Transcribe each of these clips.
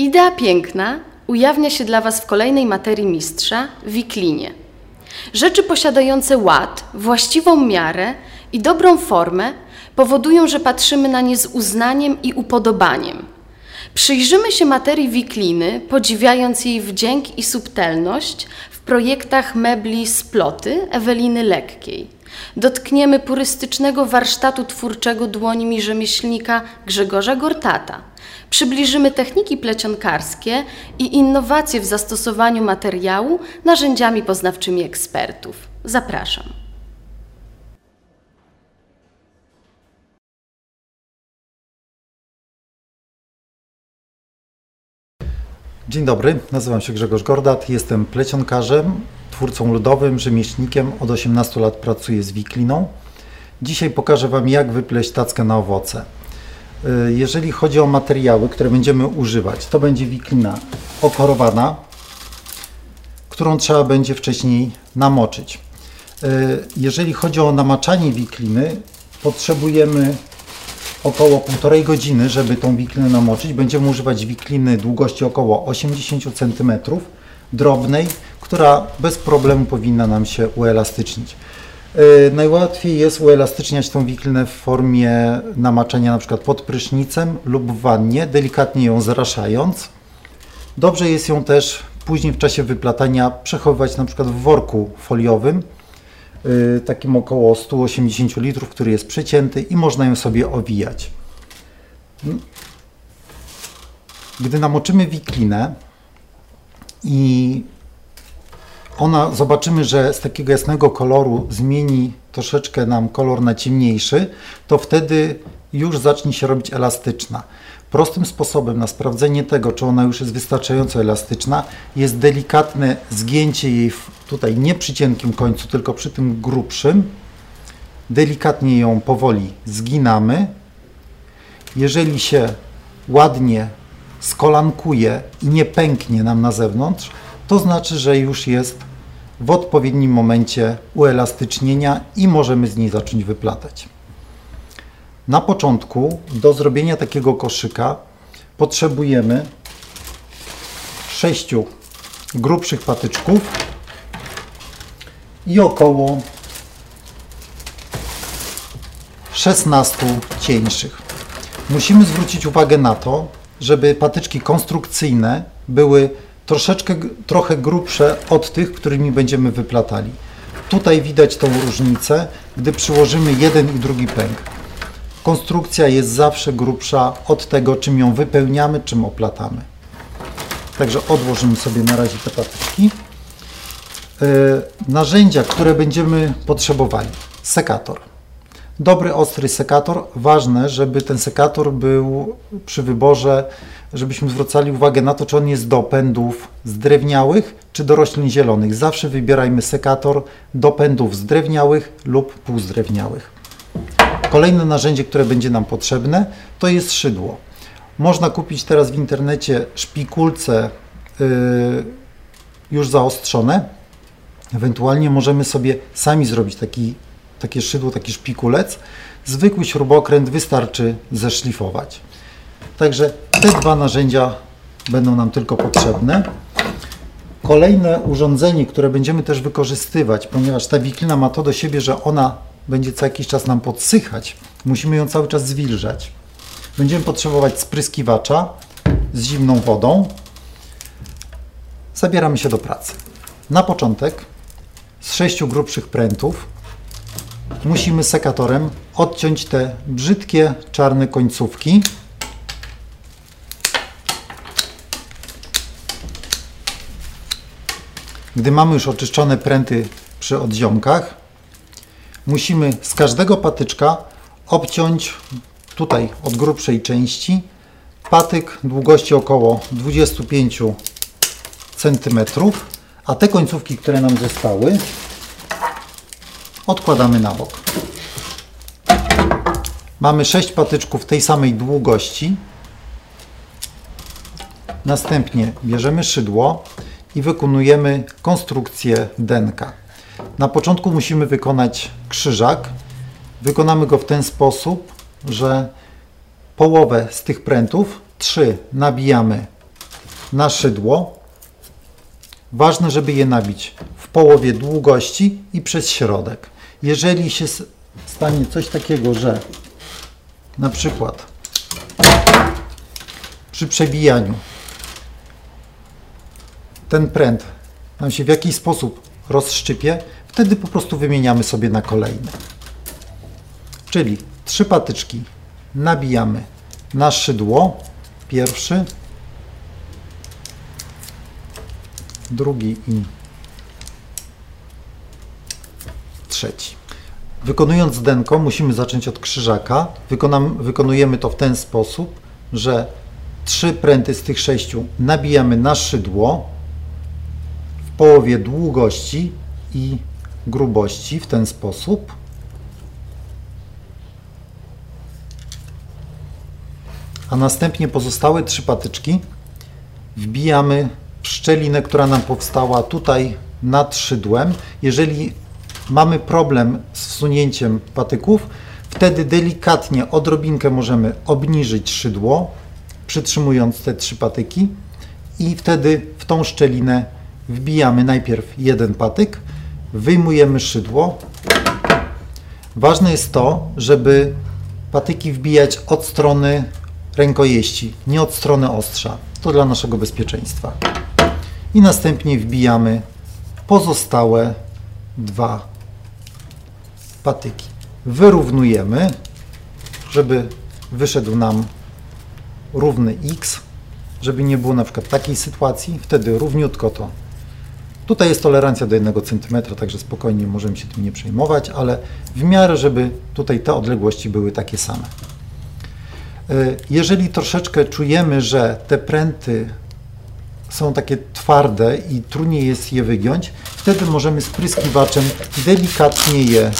Idea piękna ujawnia się dla Was w kolejnej materii mistrza wiklinie. Rzeczy posiadające ład, właściwą miarę i dobrą formę powodują, że patrzymy na nie z uznaniem i upodobaniem. Przyjrzymy się materii wikliny, podziwiając jej wdzięk i subtelność w projektach mebli Sploty Eweliny Lekkiej. Dotkniemy purystycznego warsztatu twórczego dłońmi rzemieślnika Grzegorza Gortata. Przybliżymy techniki plecionkarskie i innowacje w zastosowaniu materiału narzędziami poznawczymi ekspertów. Zapraszam. Dzień dobry, nazywam się Grzegorz Gordat, jestem plecionkarzem, twórcą ludowym, rzemieślnikiem. Od 18 lat pracuję z wikliną. Dzisiaj pokażę Wam, jak wypleść tackę na owoce. Y, jeżeli chodzi o materiały, które będziemy używać, to będzie wiklina okorowana, którą trzeba będzie wcześniej namoczyć. Y, jeżeli chodzi o namaczanie wikliny, potrzebujemy około półtorej godziny, żeby tą wiklinę namoczyć. Będziemy używać wikliny długości około 80 cm, drobnej, która bez problemu powinna nam się uelastycznić. Yy, najłatwiej jest uelastyczniać tą wiklinę w formie namaczania np. pod prysznicem lub w wannie, delikatnie ją zraszając. Dobrze jest ją też później w czasie wyplatania przechowywać np. w worku foliowym, Y, takim około 180 litrów, który jest przecięty i można ją sobie owijać. Gdy namoczymy wiklinę i ona, zobaczymy, że z takiego jasnego koloru zmieni troszeczkę nam kolor na ciemniejszy, to wtedy już zacznie się robić elastyczna. Prostym sposobem na sprawdzenie tego, czy ona już jest wystarczająco elastyczna, jest delikatne zgięcie jej tutaj nie przy cienkim końcu, tylko przy tym grubszym. Delikatnie ją powoli zginamy. Jeżeli się ładnie skolankuje i nie pęknie nam na zewnątrz, to znaczy, że już jest w odpowiednim momencie uelastycznienia i możemy z niej zacząć wyplatać. Na początku do zrobienia takiego koszyka potrzebujemy sześciu grubszych patyczków i około 16 cieńszych. Musimy zwrócić uwagę na to, żeby patyczki konstrukcyjne były troszeczkę, trochę grubsze od tych, którymi będziemy wyplatali. Tutaj widać tą różnicę, gdy przyłożymy jeden i drugi pęk. Konstrukcja jest zawsze grubsza od tego, czym ją wypełniamy, czym oplatamy. Także odłożymy sobie na razie te patyczki. E, narzędzia, które będziemy potrzebowali. Sekator. Dobry, ostry sekator. Ważne, żeby ten sekator był przy wyborze, żebyśmy zwracali uwagę na to, czy on jest do pędów zdrewniałych, czy do roślin zielonych. Zawsze wybierajmy sekator do pędów zdrewniałych lub półzdrewniałych. Kolejne narzędzie, które będzie nam potrzebne, to jest szydło. Można kupić teraz w internecie szpikulce yy, już zaostrzone. Ewentualnie możemy sobie sami zrobić taki, takie szydło, taki szpikulec. Zwykły śrubokręt wystarczy zeszlifować. Także te dwa narzędzia będą nam tylko potrzebne. Kolejne urządzenie, które będziemy też wykorzystywać, ponieważ ta wiklina ma to do siebie, że ona będzie co jakiś czas nam podsychać, musimy ją cały czas zwilżać. Będziemy potrzebować spryskiwacza z zimną wodą. Zabieramy się do pracy. Na początek z sześciu grubszych prętów musimy sekatorem odciąć te brzydkie czarne końcówki. Gdy mamy już oczyszczone pręty przy odziomkach, musimy z każdego patyczka obciąć tutaj od grubszej części patyk długości około 25 cm, a te końcówki, które nam zostały, odkładamy na bok. Mamy 6 patyczków tej samej długości. Następnie bierzemy szydło i wykonujemy konstrukcję denka. Na początku musimy wykonać krzyżak. Wykonamy go w ten sposób, że połowę z tych prętów, trzy nabijamy na szydło. Ważne, żeby je nabić połowie długości i przez środek. Jeżeli się stanie coś takiego, że na przykład przy przebijaniu ten pręt nam się w jakiś sposób rozszczypie, wtedy po prostu wymieniamy sobie na kolejny. Czyli trzy patyczki nabijamy na szydło. Pierwszy, drugi i trzeci. Wykonując denko musimy zacząć od krzyżaka. Wykonam, wykonujemy to w ten sposób, że trzy pręty z tych sześciu nabijamy na szydło w połowie długości i grubości w ten sposób. A następnie pozostałe trzy patyczki wbijamy w szczelinę, która nam powstała tutaj nad szydłem. Jeżeli mamy problem z wsunięciem patyków, wtedy delikatnie odrobinkę możemy obniżyć szydło, przytrzymując te trzy patyki i wtedy w tą szczelinę wbijamy najpierw jeden patyk, wyjmujemy szydło. Ważne jest to, żeby patyki wbijać od strony rękojeści, nie od strony ostrza. To dla naszego bezpieczeństwa. I następnie wbijamy pozostałe dwa patyki. Wyrównujemy, żeby wyszedł nam równy x, żeby nie było na przykład takiej sytuacji, wtedy równiutko to. Tutaj jest tolerancja do 1 cm, także spokojnie możemy się tym nie przejmować, ale w miarę, żeby tutaj te odległości były takie same. Y, Jeżeli troszeczkę czujemy, że te pręty są takie twarde i trudniej jest je wygiąć, wtedy możemy spryskiwaczem delikatnie je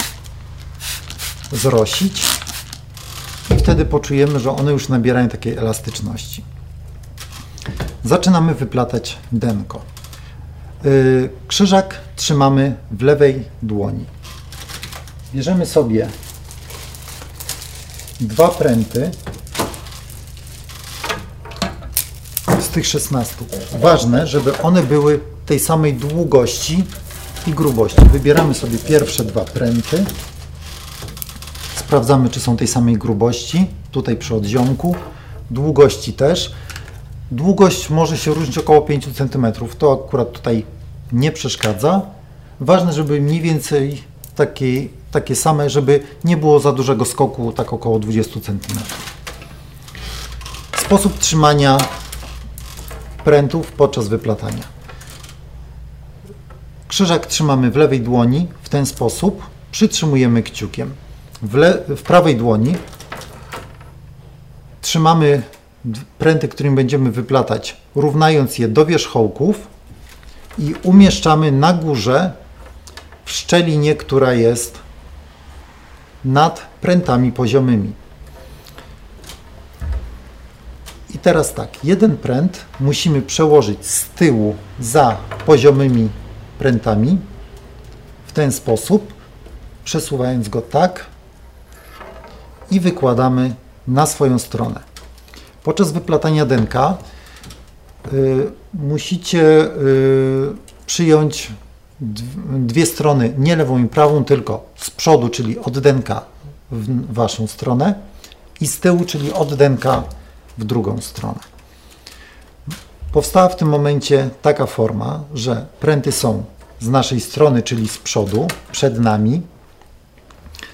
zrosić i wtedy poczujemy, że one już nabierają takiej elastyczności. Zaczynamy wyplatać denko. Y, Krzyżak trzymamy w lewej dłoni. Bierzemy sobie dwa pręty z tych 16. Ważne, żeby one były tej samej długości i grubości. Wybieramy sobie pierwsze dwa pręty. Sprawdzamy, czy są tej samej grubości. Tutaj przy odziomku. Długości też. Długość może się różnić około 5 cm. To akurat tutaj nie przeszkadza. Ważne, żeby mniej więcej takie, takie same, żeby nie było za dużego skoku, tak około 20 cm. Sposób trzymania prętów podczas wyplatania. Krzyżak trzymamy w lewej dłoni w ten sposób, przytrzymujemy kciukiem. W, w prawej dłoni trzymamy pręty, którym będziemy wyplatać, równając je do wierzchołków i umieszczamy na górze w szczelinie, która jest nad prętami poziomymi. I teraz tak, jeden pręt musimy przełożyć z tyłu za poziomymi prętami w ten sposób, przesuwając go tak i wykładamy na swoją stronę. Podczas wyplatania denka y, musicie y, przyjąć dw- dwie strony, nie lewą i prawą, tylko z przodu, czyli od denka w waszą stronę i z tyłu, czyli od denka w drugą stronę. Powstała w tym momencie taka forma, że pręty są z naszej strony, czyli z przodu, przed nami,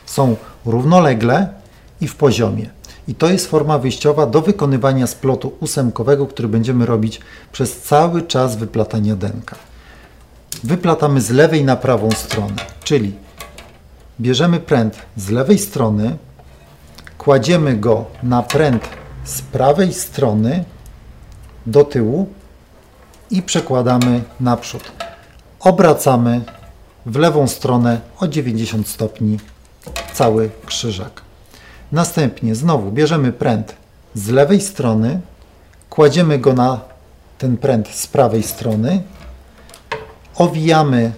są równolegle i w poziomie. I to jest forma wyjściowa do wykonywania splotu ósemkowego, który będziemy robić przez cały czas wyplatania denka. Wyplatamy z lewej na prawą stronę, czyli bierzemy pręt z lewej strony, kładziemy go na pręt z prawej strony do tyłu i przekładamy naprzód. Obracamy w lewą stronę o 90 stopni cały krzyżak. Następnie znowu bierzemy pręt z lewej strony, kładziemy go na ten pręt z prawej strony, owijamy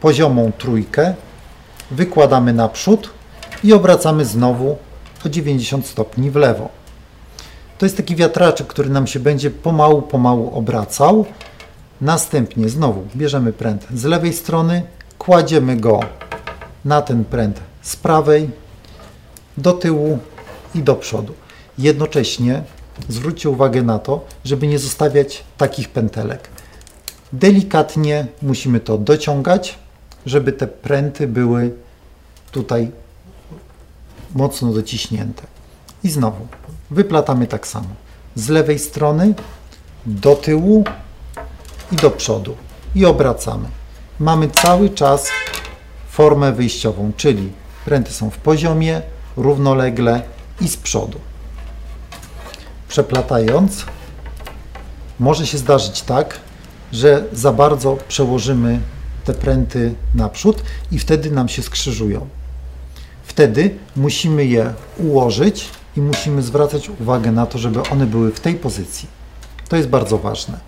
poziomą trójkę, wykładamy naprzód i obracamy znowu o 90 stopni w lewo. To jest taki wiatraczek, który nam się będzie pomału, pomału obracał. Następnie znowu bierzemy pręt z lewej strony, kładziemy go na ten pręt z prawej, do tyłu i do przodu. Jednocześnie zwróćcie uwagę na to, żeby nie zostawiać takich pętelek. Delikatnie musimy to dociągać, żeby te pręty były tutaj mocno dociśnięte. I znowu wyplatamy tak samo. Z lewej strony do tyłu i do przodu. I obracamy. Mamy cały czas formę wyjściową, czyli pręty są w poziomie, równolegle i z przodu. Przeplatając, może się zdarzyć tak, że za bardzo przełożymy te pręty naprzód i wtedy nam się skrzyżują. Wtedy musimy je ułożyć i musimy zwracać uwagę na to, żeby one były w tej pozycji. To jest bardzo ważne.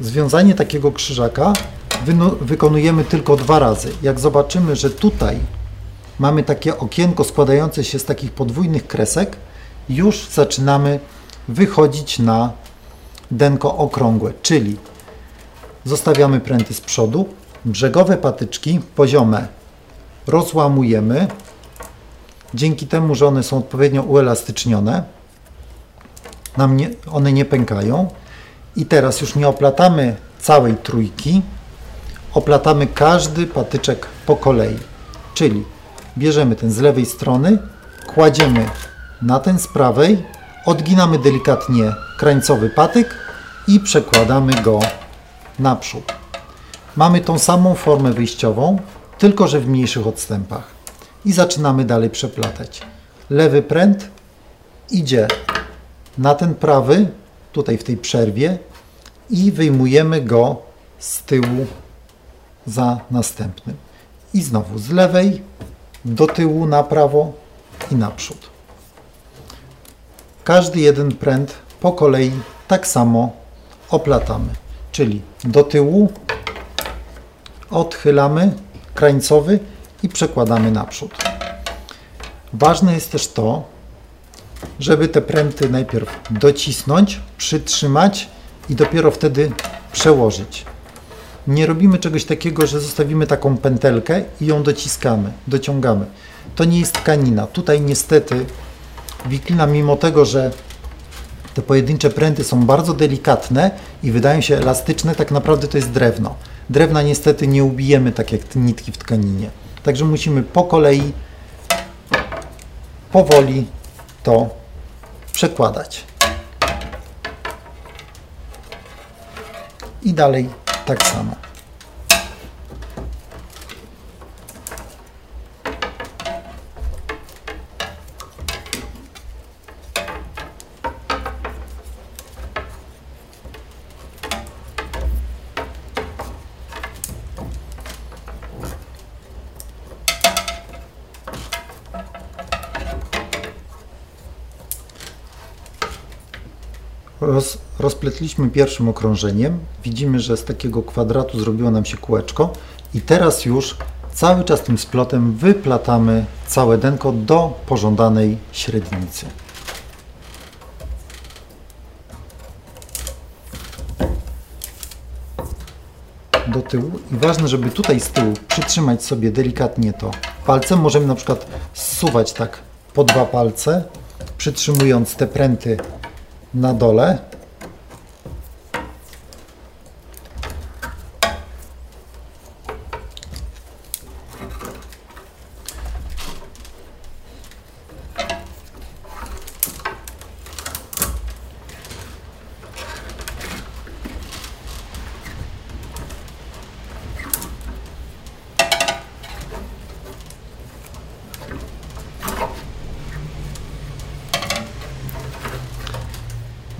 Związanie takiego krzyżaka wykonujemy tylko dwa razy. Jak zobaczymy, że tutaj mamy takie okienko składające się z takich podwójnych kresek, już zaczynamy wychodzić na denko okrągłe, czyli zostawiamy pręty z przodu, brzegowe patyczki poziome rozłamujemy, dzięki temu, że one są odpowiednio uelastycznione, nam nie, one nie pękają. I teraz już nie oplatamy całej trójki, oplatamy każdy patyczek po kolei, czyli bierzemy ten z lewej strony, kładziemy na ten z prawej, odginamy delikatnie krańcowy patyk i przekładamy go naprzód. Mamy tą samą formę wyjściową, tylko że w mniejszych odstępach. I zaczynamy dalej przeplatać. Lewy pręt idzie na ten prawy, tutaj w tej przerwie i wyjmujemy go z tyłu za następnym. I znowu z lewej do tyłu na prawo i naprzód. Każdy jeden pręt po kolei tak samo oplatamy, czyli do tyłu odchylamy krańcowy i przekładamy naprzód. Ważne jest też to, żeby te pręty najpierw docisnąć, przytrzymać i dopiero wtedy przełożyć. Nie robimy czegoś takiego, że zostawimy taką pętelkę i ją dociskamy, dociągamy. To nie jest tkanina. Tutaj niestety wiklina, mimo tego, że te pojedyncze pręty są bardzo delikatne i wydają się elastyczne, tak naprawdę to jest drewno. Drewna niestety nie ubijemy tak jak nitki w tkaninie. Także musimy po kolei, powoli to przekładać. I dalej tak samo. Roz, rozpletliśmy pierwszym okrążeniem. Widzimy, że z takiego kwadratu zrobiło nam się kółeczko i teraz już cały czas tym splotem wyplatamy całe denko do pożądanej średnicy. do tyłu i ważne, żeby tutaj z tyłu przytrzymać sobie delikatnie to palcem. Możemy na przykład zsuwać tak po dwa palce, przytrzymując te pręty na dole.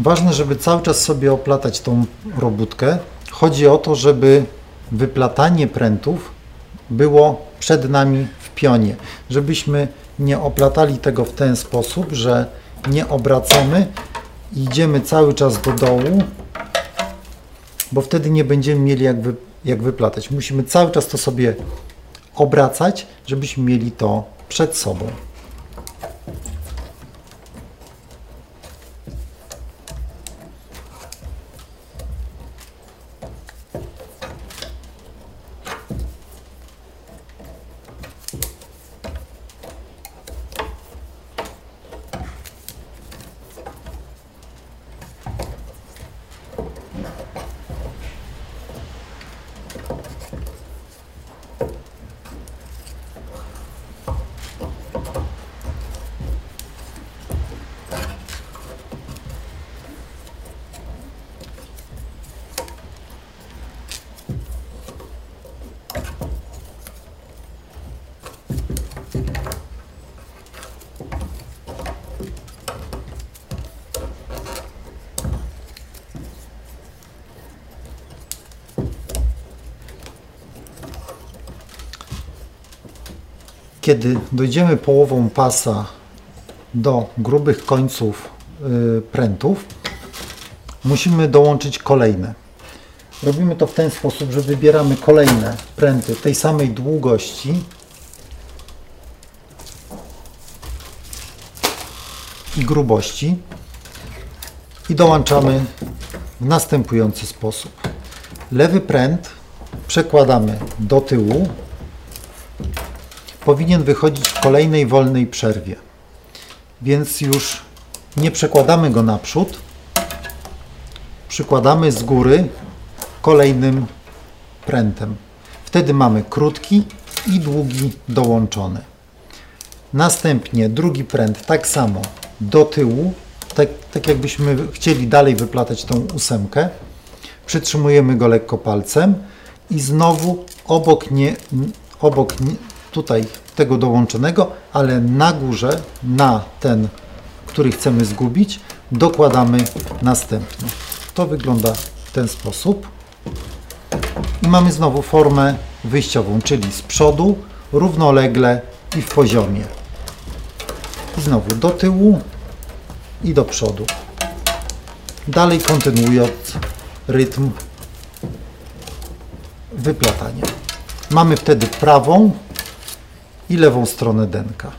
Ważne, żeby cały czas sobie oplatać tą robótkę. Chodzi o to, żeby wyplatanie prętów było przed nami w pionie, żebyśmy nie oplatali tego w ten sposób, że nie obracamy idziemy cały czas do dołu, bo wtedy nie będziemy mieli jak, wy, jak wyplatać. Musimy cały czas to sobie obracać, żebyśmy mieli to przed sobą. Kiedy dojdziemy połową pasa do grubych końców y, prętów, musimy dołączyć kolejne. Robimy to w ten sposób, że wybieramy kolejne pręty tej samej długości i grubości i dołączamy w następujący sposób. Lewy pręt przekładamy do tyłu powinien wychodzić w kolejnej wolnej przerwie. Więc już nie przekładamy go naprzód, przykładamy z góry kolejnym prętem. Wtedy mamy krótki i długi dołączony. Następnie drugi pręt tak samo do tyłu, tak, tak jakbyśmy chcieli dalej wyplatać tą ósemkę. Przytrzymujemy go lekko palcem i znowu obok, nie, obok tutaj tego dołączonego, ale na górze, na ten, który chcemy zgubić, dokładamy następny. To wygląda w ten sposób. I mamy znowu formę wyjściową, czyli z przodu, równolegle i w poziomie. I znowu do tyłu i do przodu. Dalej kontynuując rytm wyplatania. Mamy wtedy prawą i lewą stronę denka.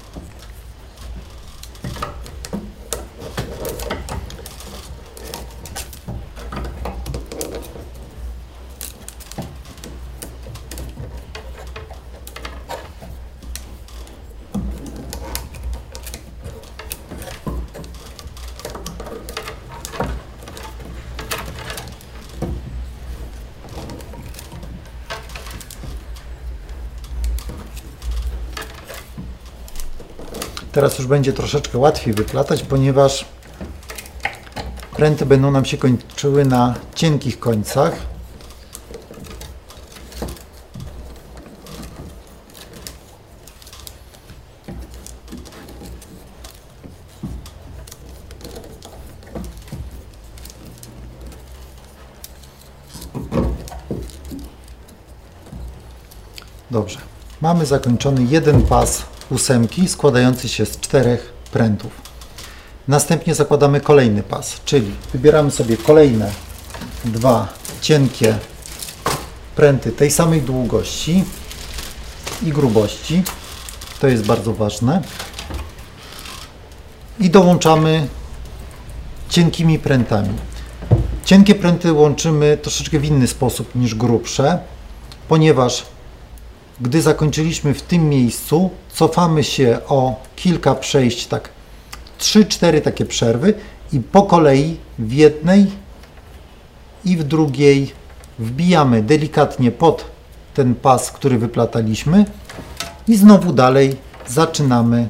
Teraz już będzie troszeczkę łatwiej wyplatać, ponieważ pręty będą nam się kończyły na cienkich końcach. Dobrze. Mamy zakończony jeden pas ósemki składający się z czterech prętów. Następnie zakładamy kolejny pas, czyli wybieramy sobie kolejne dwa cienkie pręty tej samej długości i grubości. To jest bardzo ważne. I dołączamy cienkimi prętami. Cienkie pręty łączymy troszeczkę w inny sposób niż grubsze, ponieważ gdy zakończyliśmy w tym miejscu, cofamy się o kilka przejść, tak 3-4 takie przerwy i po kolei w jednej i w drugiej wbijamy delikatnie pod ten pas, który wyplataliśmy i znowu dalej zaczynamy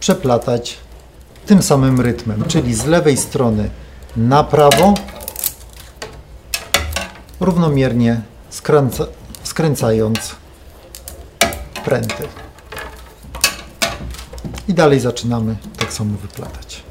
przeplatać tym samym rytmem, czyli z lewej strony na prawo, równomiernie skręca, skręcając pręty. I dalej zaczynamy tak samo wyplatać.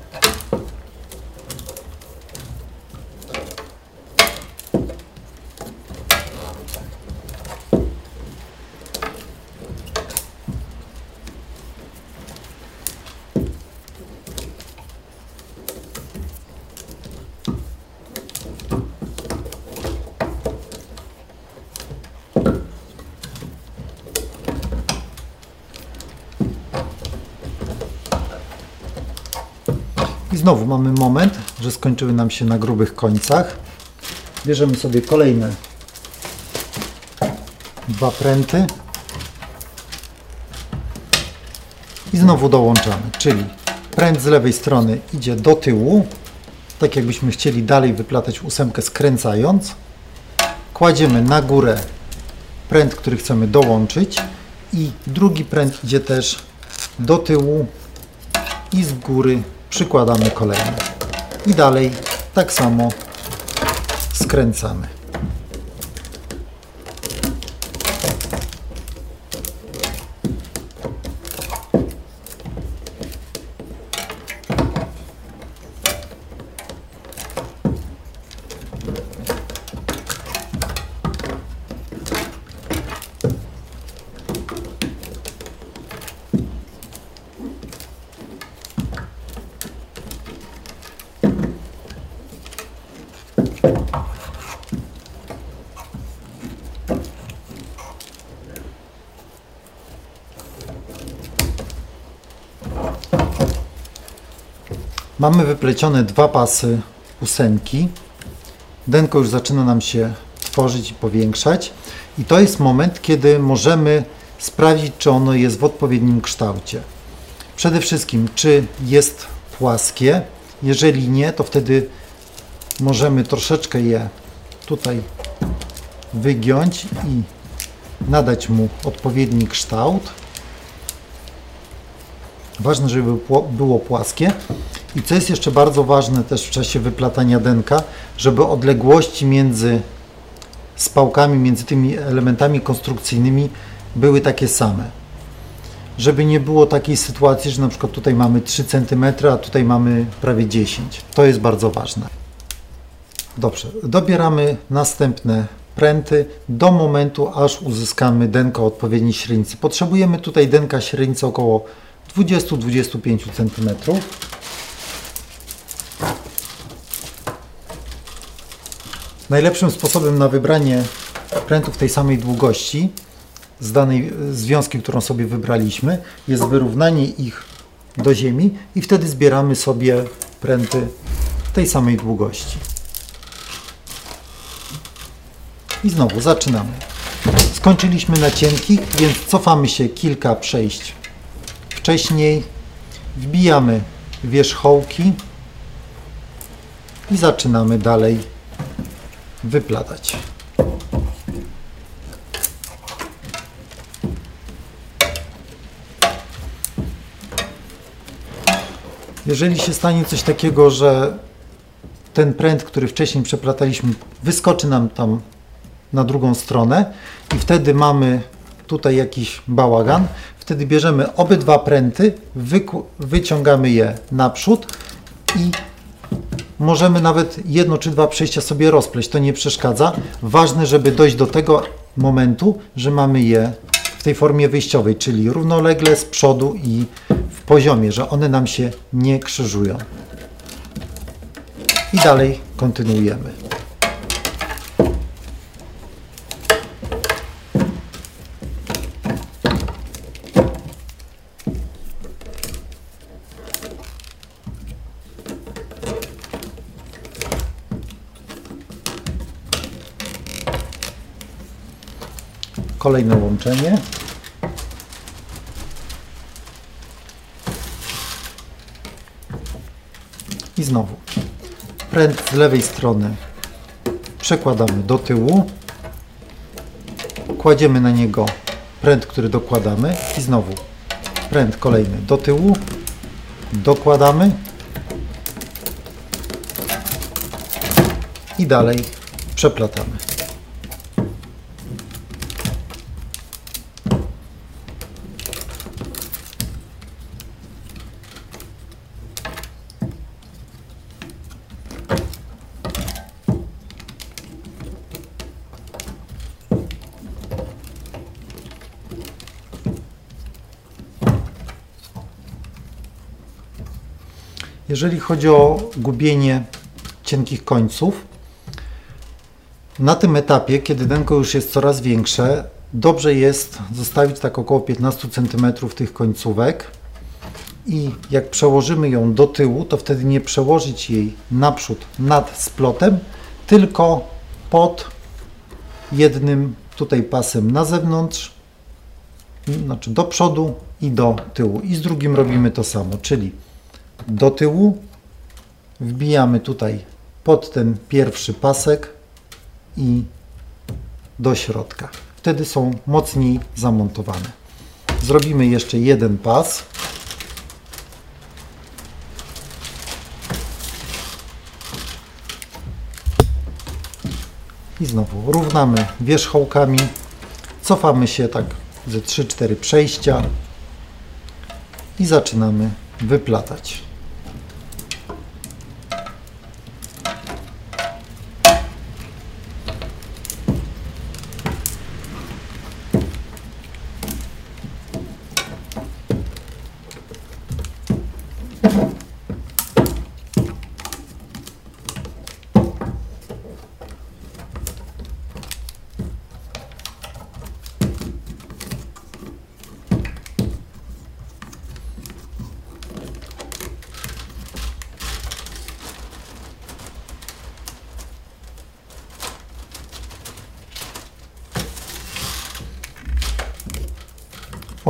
Mamy moment, że skończyły nam się na grubych końcach. Bierzemy sobie kolejne dwa pręty i znowu dołączamy, czyli pręt z lewej strony idzie do tyłu, tak jakbyśmy chcieli dalej wyplatać ósemkę skręcając. Kładziemy na górę pręt, który chcemy dołączyć i drugi pręt idzie też do tyłu i z góry przykładamy kolejny. I dalej tak samo skręcamy. Mamy wyplecione dwa pasy ósemki. Denko już zaczyna nam się tworzyć i powiększać. I to jest moment, kiedy możemy sprawdzić, czy ono jest w odpowiednim kształcie. Przede wszystkim, czy jest płaskie. Jeżeli nie, to wtedy możemy troszeczkę je tutaj wygiąć i nadać mu odpowiedni kształt. Ważne, żeby było płaskie. I co jest jeszcze bardzo ważne też w czasie wyplatania denka, żeby odległości między spałkami, między tymi elementami konstrukcyjnymi były takie same. Żeby nie było takiej sytuacji, że na przykład tutaj mamy 3 cm, a tutaj mamy prawie 10. To jest bardzo ważne. Dobrze, dobieramy następne pręty do momentu, aż uzyskamy denko odpowiedniej średnicy. Potrzebujemy tutaj denka średnicy około 20-25 cm. Najlepszym sposobem na wybranie prętów tej samej długości z danej związki, którą sobie wybraliśmy, jest wyrównanie ich do ziemi i wtedy zbieramy sobie pręty tej samej długości. I znowu zaczynamy. Skończyliśmy na cienkich, więc cofamy się kilka przejść wcześniej, wbijamy wierzchołki i zaczynamy dalej wyplatać. Jeżeli się stanie coś takiego, że ten pręt, który wcześniej przeplataliśmy, wyskoczy nam tam na drugą stronę i wtedy mamy tutaj jakiś bałagan, wtedy bierzemy obydwa pręty, wyciągamy je naprzód i możemy nawet jedno czy dwa przejścia sobie rozpleść, to nie przeszkadza. Ważne, żeby dojść do tego momentu, że mamy je w tej formie wyjściowej, czyli równolegle z przodu i w poziomie, że one nam się nie krzyżują. I dalej kontynuujemy. Kolejne łączenie. I znowu pręt z lewej strony przekładamy do tyłu. Kładziemy na niego pręt, który dokładamy i znowu pręt kolejny do tyłu. Dokładamy i dalej przeplatamy. Jeżeli chodzi o gubienie cienkich końców, na tym etapie, kiedy denko już jest coraz większe, dobrze jest zostawić tak około 15 cm tych końcówek i jak przełożymy ją do tyłu, to wtedy nie przełożyć jej naprzód nad splotem, tylko pod jednym tutaj pasem na zewnątrz, znaczy do przodu i do tyłu. I z drugim robimy to samo, czyli do tyłu wbijamy tutaj pod ten pierwszy pasek i do środka. Wtedy są mocniej zamontowane. Zrobimy jeszcze jeden pas. I znowu równamy wierzchołkami. Cofamy się tak ze 3-4 przejścia i zaczynamy wyplatać.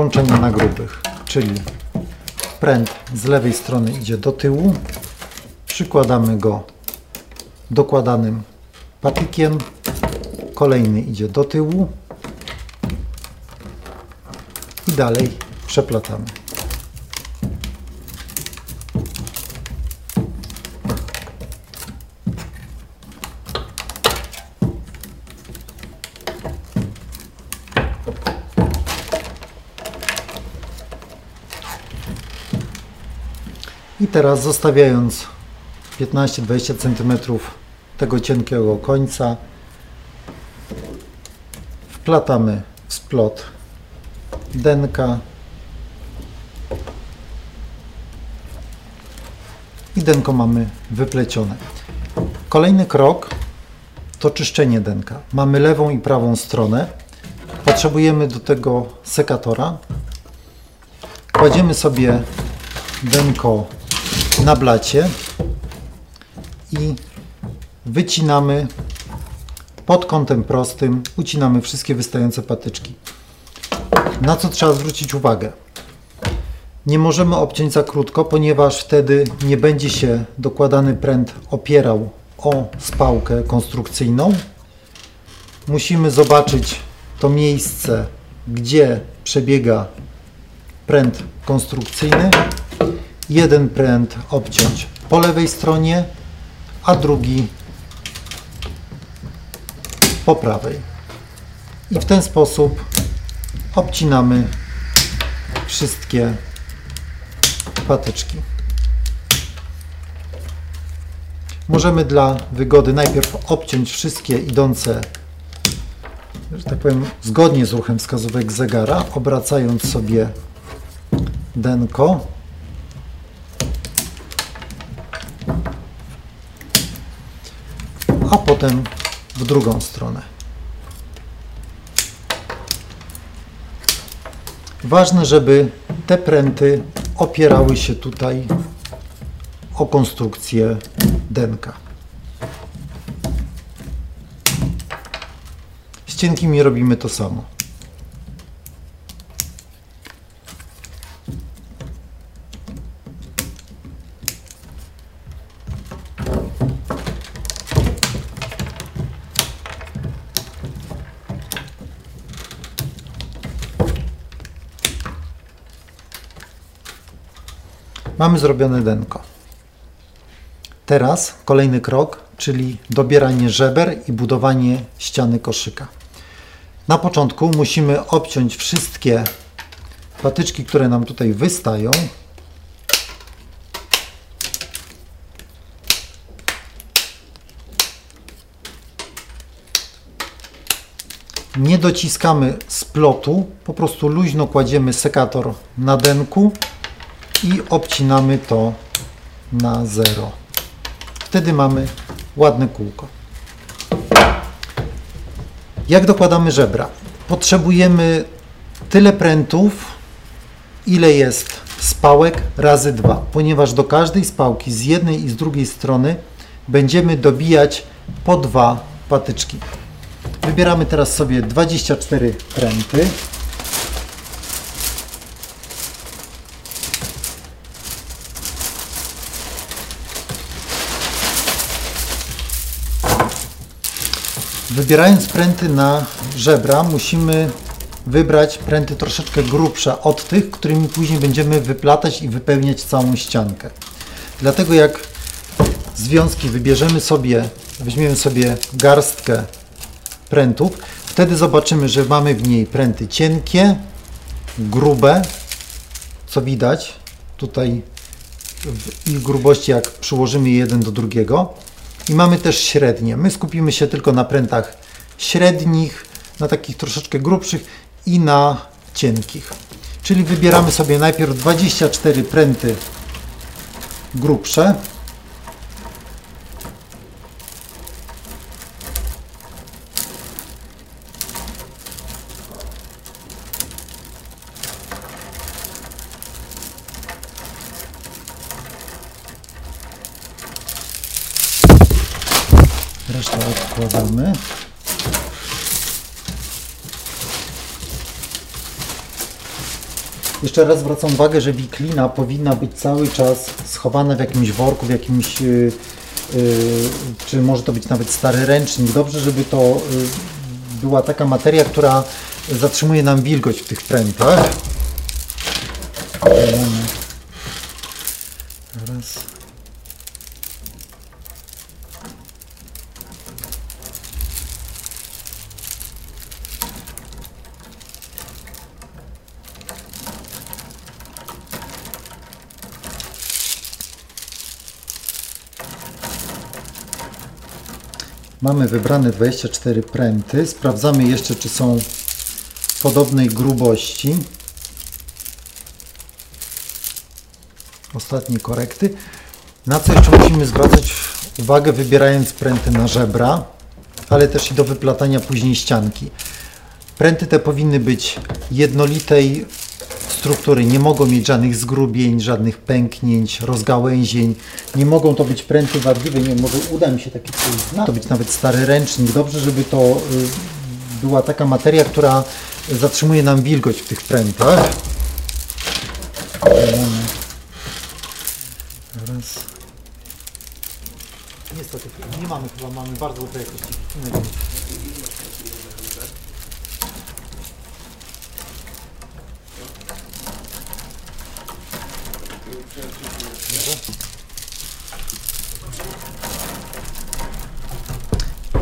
Łączenie na grubych, czyli pręt z lewej strony idzie do tyłu, przykładamy go dokładanym patykiem, kolejny idzie do tyłu. I dalej przeplatamy. Teraz zostawiając 15-20 cm tego cienkiego końca wplatamy w splot denka i denko mamy wyplecione. Kolejny krok to czyszczenie denka. Mamy lewą i prawą stronę. Potrzebujemy do tego sekatora. Kładziemy sobie denko na blacie i wycinamy pod kątem prostym, ucinamy wszystkie wystające patyczki. Na co trzeba zwrócić uwagę? Nie możemy obciąć za krótko, ponieważ wtedy nie będzie się dokładany pręt opierał o spałkę konstrukcyjną. Musimy zobaczyć to miejsce, gdzie przebiega pręt konstrukcyjny jeden pręt obciąć po lewej stronie, a drugi po prawej. I w ten sposób obcinamy wszystkie patyczki. Możemy dla wygody najpierw obciąć wszystkie idące, że tak powiem, zgodnie z ruchem wskazówek zegara, obracając sobie denko a potem w drugą stronę. Ważne, żeby te pręty opierały się tutaj o konstrukcję denka. Z cienkimi robimy to samo. Mamy zrobione denko. Teraz kolejny krok, czyli dobieranie żeber i budowanie ściany koszyka. Na początku musimy obciąć wszystkie patyczki, które nam tutaj wystają. Nie dociskamy splotu, po prostu luźno kładziemy sekator na denku i obcinamy to na zero. Wtedy mamy ładne kółko. Jak dokładamy żebra? Potrzebujemy tyle prętów, ile jest spałek razy 2, ponieważ do każdej spałki z jednej i z drugiej strony będziemy dobijać po dwa patyczki. Wybieramy teraz sobie 24 pręty. Wybierając pręty na żebra, musimy wybrać pręty troszeczkę grubsze od tych, którymi później będziemy wyplatać i wypełniać całą ściankę. Dlatego jak związki wybierzemy sobie, weźmiemy sobie garstkę prętów, wtedy zobaczymy, że mamy w niej pręty cienkie, grube, co widać tutaj w ich grubości, jak przyłożymy jeden do drugiego. I mamy też średnie. My skupimy się tylko na prętach średnich, na takich troszeczkę grubszych i na cienkich. Czyli wybieramy sobie najpierw 24 pręty grubsze. Resztę odkładamy. Jeszcze raz zwracam uwagę, że wiklina powinna być cały czas schowana w jakimś worku, w jakimś, yy, yy, czy może to być nawet stary ręcznik. Dobrze, żeby to yy, była taka materia, która zatrzymuje nam wilgoć w tych prętach. Raz. Mamy wybrane 24 pręty. Sprawdzamy jeszcze, czy są podobnej grubości. Ostatnie korekty. Na co jeszcze musimy zwracać uwagę, wybierając pręty na żebra, ale też i do wyplatania później ścianki. Pręty te powinny być jednolitej struktury, nie mogą mieć żadnych zgrubień, żadnych pęknięć, rozgałęzień. Nie mogą to być pręty wadliwe, nie może uda mi się taki coś znaleźć. To być nawet stary ręcznik. Dobrze, żeby to y, była taka materia, która zatrzymuje nam wilgoć w tych prętach. Raz. Niestety nie mamy chyba, mamy bardzo dobre jakości.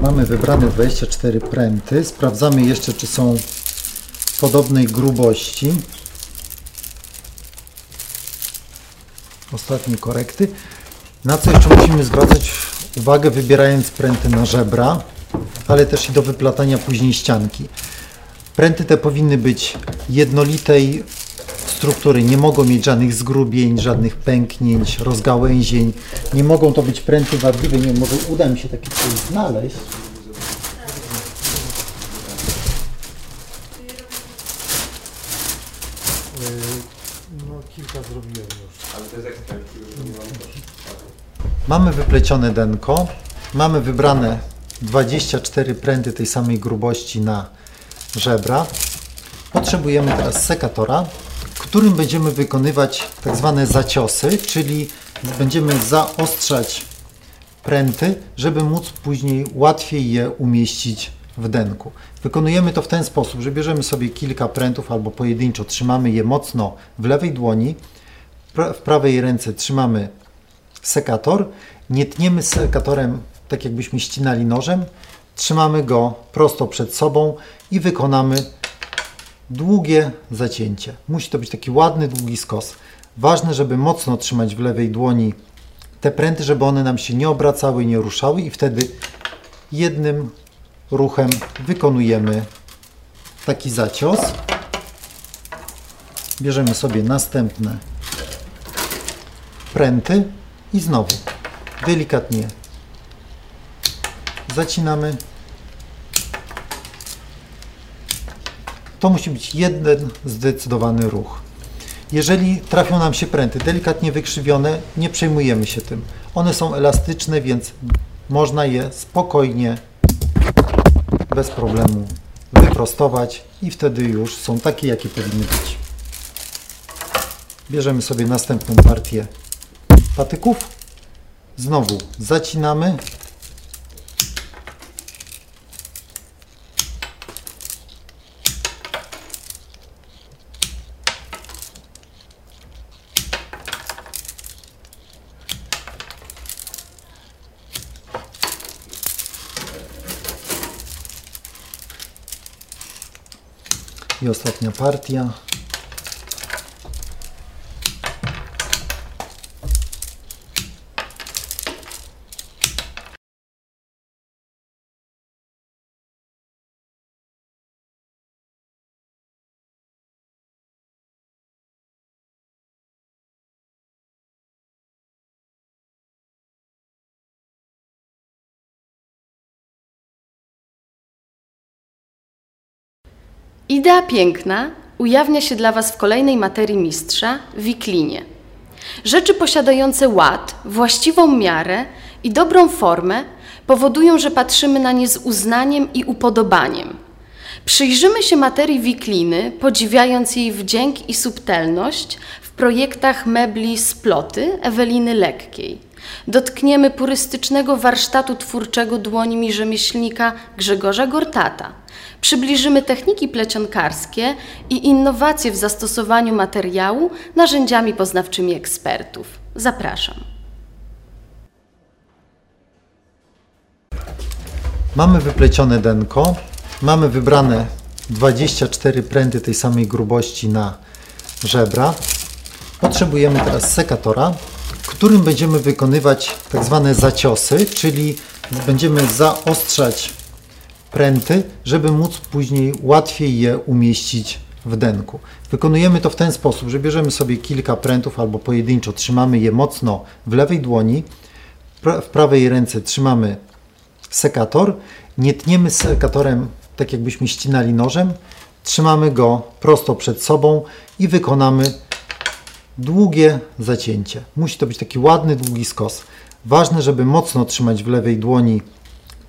Mamy wybrane 24 pręty. Sprawdzamy jeszcze, czy są podobnej grubości. Ostatnie korekty. Na co jeszcze musimy zwracać uwagę, wybierając pręty na żebra, ale też i do wyplatania później ścianki. Pręty te powinny być jednolitej struktury, nie mogą mieć żadnych zgrubień, żadnych pęknięć, rozgałęzień. Nie mogą to być pręty wadliwe, nie może uda mi się taki coś znaleźć. No kilka zrobiłem już. Ale to jest ekspert, Mamy wyplecione denko, mamy wybrane 24 pręty tej samej grubości na żebra. Potrzebujemy teraz sekatora, którym będziemy wykonywać tak zwane zaciosy, czyli będziemy zaostrzać pręty, żeby móc później łatwiej je umieścić w denku. Wykonujemy to w ten sposób, że bierzemy sobie kilka prętów albo pojedynczo, trzymamy je mocno w lewej dłoni, w prawej ręce trzymamy sekator, nie tniemy sekatorem tak jakbyśmy ścinali nożem, trzymamy go prosto przed sobą i wykonamy długie zacięcie. Musi to być taki ładny, długi skos. Ważne, żeby mocno trzymać w lewej dłoni te pręty, żeby one nam się nie obracały, nie ruszały i wtedy jednym ruchem wykonujemy taki zacios. Bierzemy sobie następne pręty i znowu delikatnie zacinamy. To musi być jeden zdecydowany ruch. Jeżeli trafią nam się pręty delikatnie wykrzywione, nie przejmujemy się tym. One są elastyczne, więc można je spokojnie, bez problemu wyprostować i wtedy już są takie, jakie powinny być. Bierzemy sobie następną partię patyków. Znowu zacinamy. I ostatnia partia. Idea piękna ujawnia się dla Was w kolejnej materii mistrza wiklinie. Rzeczy posiadające ład, właściwą miarę i dobrą formę powodują, że patrzymy na nie z uznaniem i upodobaniem. Przyjrzymy się materii wikliny, podziwiając jej wdzięk i subtelność w projektach mebli Sploty Eweliny Lekkiej. Dotkniemy purystycznego warsztatu twórczego dłońmi rzemieślnika Grzegorza Gortata. Przybliżymy techniki plecionkarskie i innowacje w zastosowaniu materiału narzędziami poznawczymi ekspertów. Zapraszam. Mamy wyplecione denko, mamy wybrane 24 pręty tej samej grubości na żebra. Potrzebujemy teraz sekatora, którym będziemy wykonywać tak zwane zaciosy, czyli będziemy zaostrzać pręty, żeby móc później łatwiej je umieścić w denku. Wykonujemy to w ten sposób, że bierzemy sobie kilka prętów albo pojedynczo, trzymamy je mocno w lewej dłoni, w prawej ręce trzymamy sekator, nie tniemy sekatorem tak jakbyśmy ścinali nożem, trzymamy go prosto przed sobą i wykonamy długie zacięcie. Musi to być taki ładny, długi skos. Ważne, żeby mocno trzymać w lewej dłoni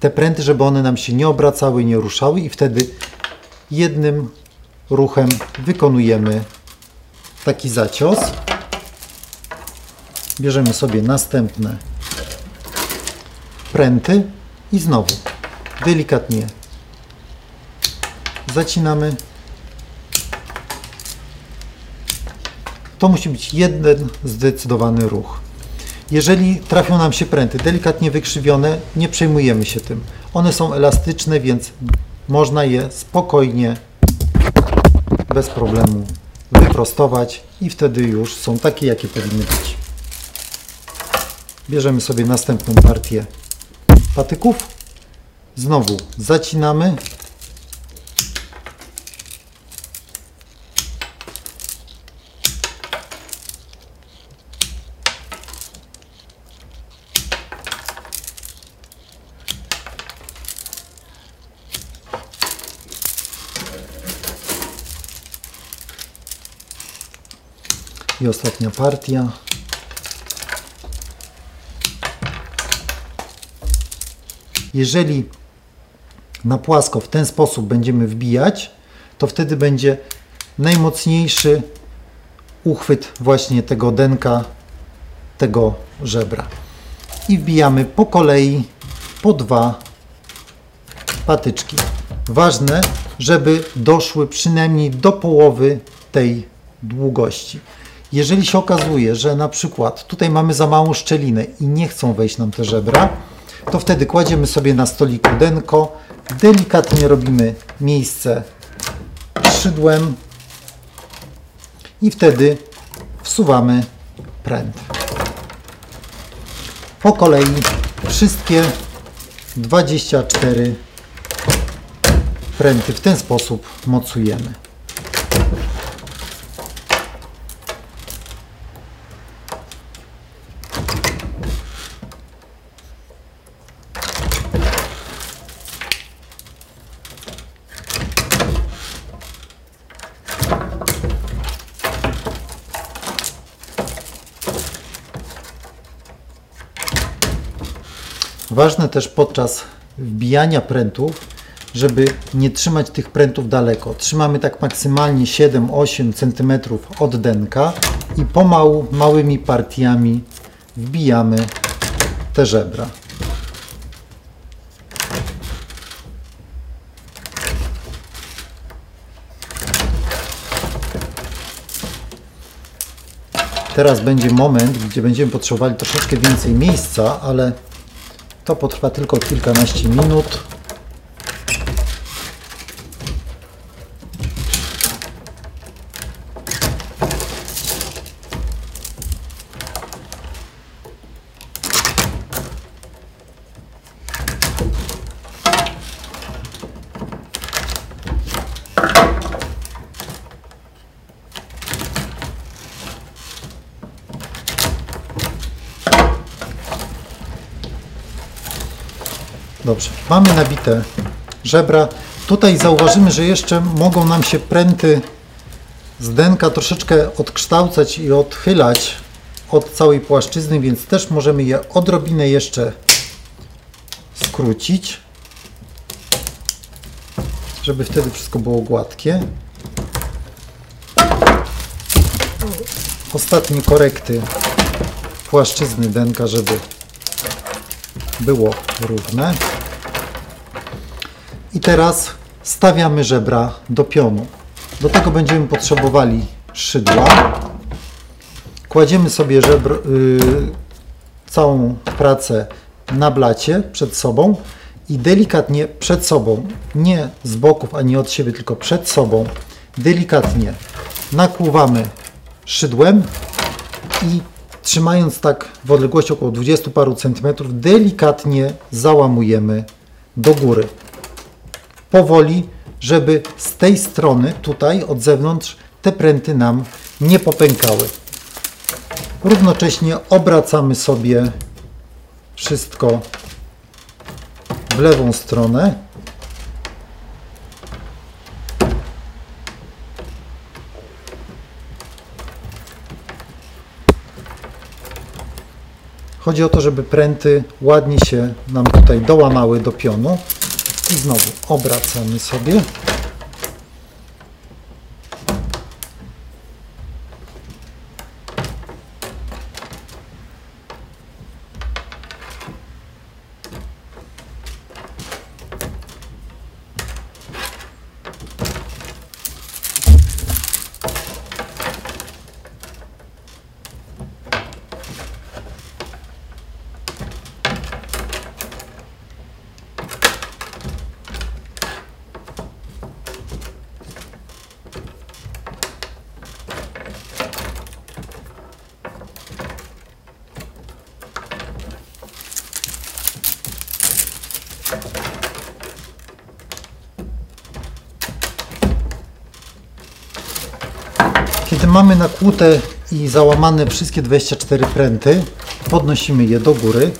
te pręty, żeby one nam się nie obracały, nie ruszały i wtedy jednym ruchem wykonujemy taki zacios. Bierzemy sobie następne pręty i znowu delikatnie zacinamy. To musi być jeden zdecydowany ruch. Jeżeli trafią nam się pręty delikatnie wykrzywione, nie przejmujemy się tym. One są elastyczne, więc można je spokojnie, bez problemu wyprostować i wtedy już są takie, jakie powinny być. Bierzemy sobie następną partię patyków. Znowu zacinamy. Ostatnia partia. Jeżeli na płasko w ten sposób będziemy wbijać, to wtedy będzie najmocniejszy uchwyt właśnie tego denka, tego żebra. I wbijamy po kolei po dwa patyczki. Ważne, żeby doszły przynajmniej do połowy tej długości. Jeżeli się okazuje, że na przykład tutaj mamy za małą szczelinę i nie chcą wejść nam te żebra, to wtedy kładziemy sobie na stoliku denko, delikatnie robimy miejsce szydłem i wtedy wsuwamy pręt. Po kolei wszystkie 24 pręty w ten sposób mocujemy. Ważne też podczas wbijania prętów, żeby nie trzymać tych prętów daleko. Trzymamy tak maksymalnie 7-8 cm od denka i pomału, małymi partiami wbijamy te żebra. Teraz będzie moment, gdzie będziemy potrzebowali troszeczkę więcej miejsca, ale to potrwa tylko kilkanaście minut. Dobrze, mamy nabite żebra. Tutaj zauważymy, że jeszcze mogą nam się pręty z denka troszeczkę odkształcać i odchylać od całej płaszczyzny, więc też możemy je odrobinę jeszcze skrócić, żeby wtedy wszystko było gładkie. Ostatnie korekty płaszczyzny denka, żeby było równe. I teraz stawiamy żebra do pionu. Do tego będziemy potrzebowali szydła. Kładziemy sobie żebr, yy, całą pracę na blacie przed sobą i delikatnie przed sobą, nie z boków ani od siebie, tylko przed sobą, delikatnie nakłuwamy szydłem i trzymając tak w odległości około 20 paru centymetrów, delikatnie załamujemy do góry. Powoli, żeby z tej strony, tutaj od zewnątrz, te pręty nam nie popękały. Równocześnie obracamy sobie wszystko w lewą stronę. Chodzi o to, żeby pręty ładnie się nam tutaj dołamały do pionu. I znowu obracamy sobie. Mamy nakłute i załamane wszystkie 24 pręty, podnosimy je do góry.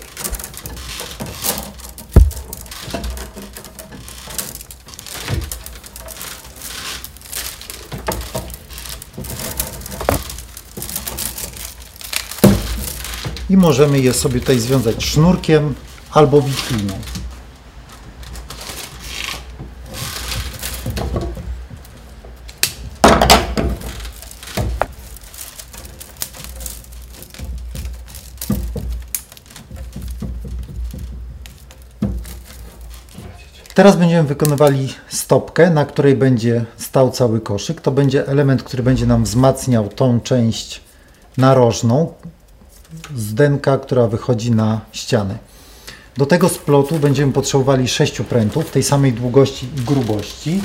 I możemy je sobie tutaj związać sznurkiem albo wikliną. Teraz będziemy wykonywali stopkę, na której będzie stał cały koszyk. To będzie element, który będzie nam wzmacniał tą część narożną z denka, która wychodzi na ścianę. Do tego splotu będziemy potrzebowali sześciu prętów tej samej długości i grubości.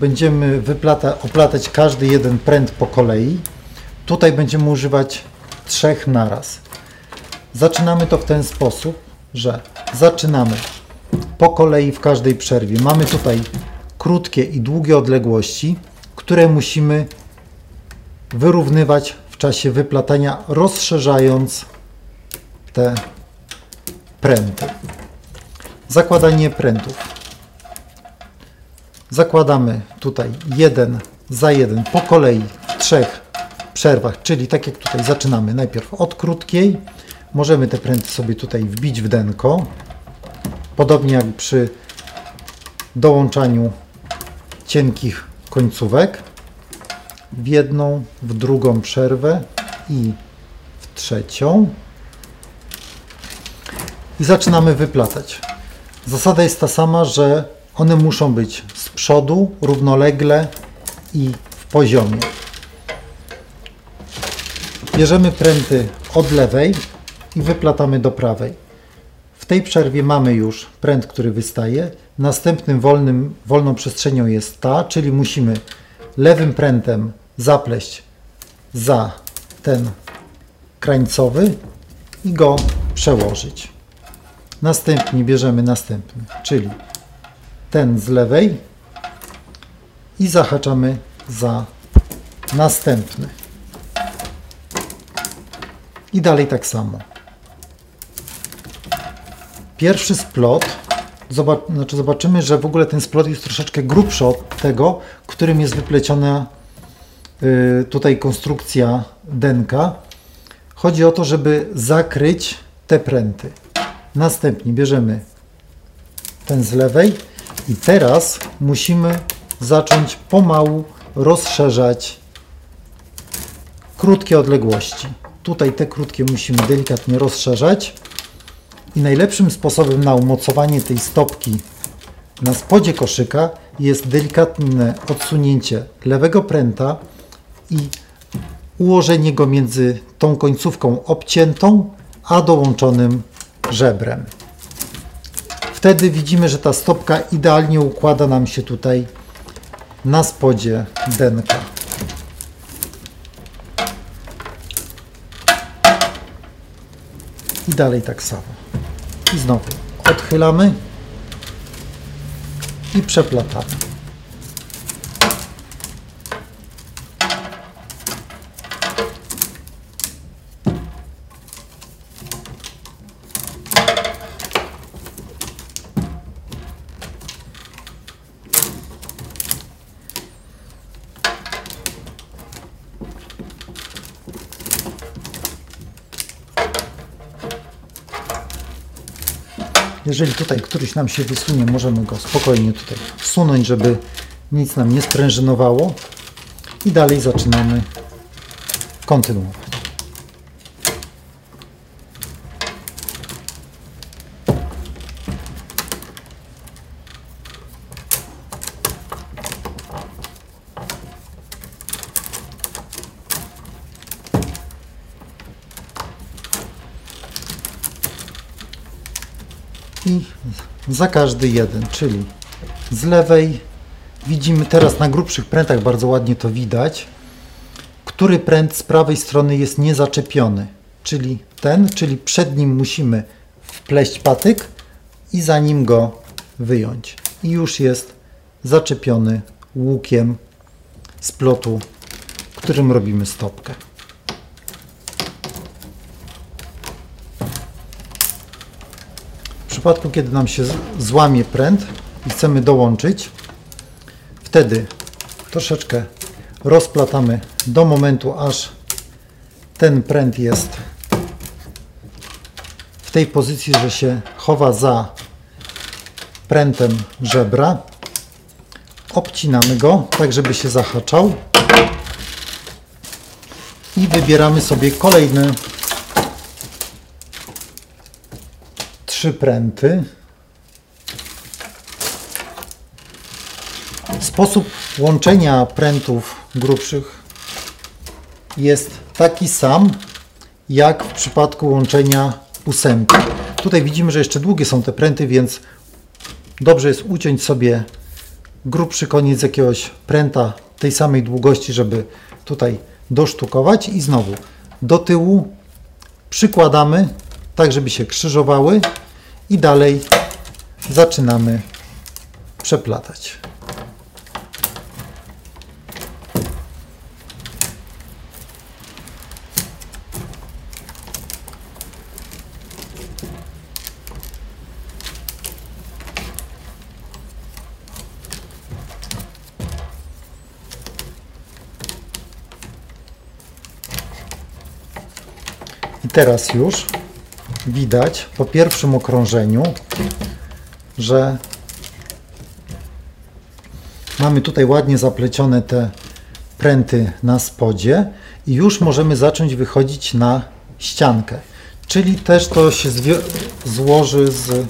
Będziemy wyplata, oplatać każdy jeden pręt po kolei. Tutaj będziemy używać trzech naraz. Zaczynamy to w ten sposób, że zaczynamy po kolei w każdej przerwie. Mamy tutaj krótkie i długie odległości, które musimy wyrównywać w czasie wyplatania, rozszerzając te pręty. Zakładanie prętów. Zakładamy tutaj jeden za jeden po kolei w trzech przerwach, czyli tak jak tutaj zaczynamy najpierw od krótkiej, możemy te pręty sobie tutaj wbić w denko. Podobnie jak przy dołączaniu cienkich końcówek w jedną, w drugą przerwę i w trzecią. I zaczynamy wyplatać. Zasada jest ta sama, że one muszą być z przodu, równolegle i w poziomie. Bierzemy pręty od lewej i wyplatamy do prawej. Tej przerwie mamy już pręt, który wystaje. Następnym wolnym, wolną przestrzenią jest ta, czyli musimy lewym prętem zapleść za ten krańcowy i go przełożyć. Następnie bierzemy następny, czyli ten z lewej i zahaczamy za następny. I dalej tak samo. Pierwszy splot, zobacz, znaczy zobaczymy, że w ogóle ten splot jest troszeczkę grubszy od tego, którym jest wypleciona y, tutaj konstrukcja denka. Chodzi o to, żeby zakryć te pręty. Następnie bierzemy ten z lewej i teraz musimy zacząć pomału rozszerzać krótkie odległości. Tutaj te krótkie musimy delikatnie rozszerzać i najlepszym sposobem na umocowanie tej stopki na spodzie koszyka jest delikatne odsunięcie lewego pręta i ułożenie go między tą końcówką obciętą a dołączonym żebrem. Wtedy widzimy, że ta stopka idealnie układa nam się tutaj na spodzie denka. I dalej tak samo. I znowu odchylamy i przeplatamy. Jeżeli tutaj któryś nam się wysunie, możemy go spokojnie tutaj wsunąć, żeby nic nam nie sprężynowało. I dalej zaczynamy kontynuować. i za każdy jeden, czyli z lewej widzimy teraz na grubszych prętach bardzo ładnie to widać, który pręt z prawej strony jest niezaczepiony, czyli ten, czyli przed nim musimy wpleść patyk i za nim go wyjąć. I już jest zaczepiony łukiem z plotu, którym robimy stopkę. W przypadku, kiedy nam się złamie pręt i chcemy dołączyć, wtedy troszeczkę rozplatamy do momentu, aż ten pręt jest w tej pozycji, że się chowa za prętem żebra. Obcinamy go, tak żeby się zahaczał i wybieramy sobie kolejne trzy pręty. Sposób łączenia prętów grubszych jest taki sam jak w przypadku łączenia ósemki. Tutaj widzimy, że jeszcze długie są te pręty, więc dobrze jest uciąć sobie grubszy koniec jakiegoś pręta tej samej długości, żeby tutaj dosztukować i znowu do tyłu przykładamy tak, żeby się krzyżowały i dalej zaczynamy przeplatać. I teraz już widać po pierwszym okrążeniu, że mamy tutaj ładnie zaplecione te pręty na spodzie i już możemy zacząć wychodzić na ściankę. Czyli też to się złoży z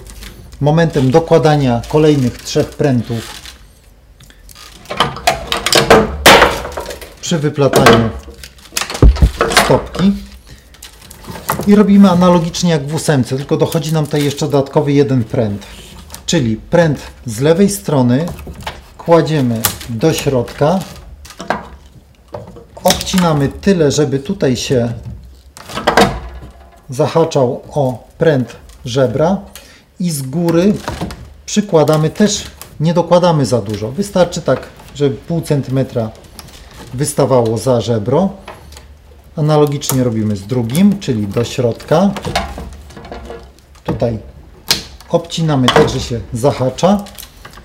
momentem dokładania kolejnych trzech prętów przy wyplataniu stopki. I robimy analogicznie jak w ósemce, tylko dochodzi nam tutaj jeszcze dodatkowy jeden pręt. Czyli pręt z lewej strony kładziemy do środka, obcinamy tyle, żeby tutaj się zahaczał o pręt żebra i z góry przykładamy też, nie dokładamy za dużo. Wystarczy tak, żeby pół centymetra wystawało za żebro. Analogicznie robimy z drugim, czyli do środka. Tutaj obcinamy tak, że się zahacza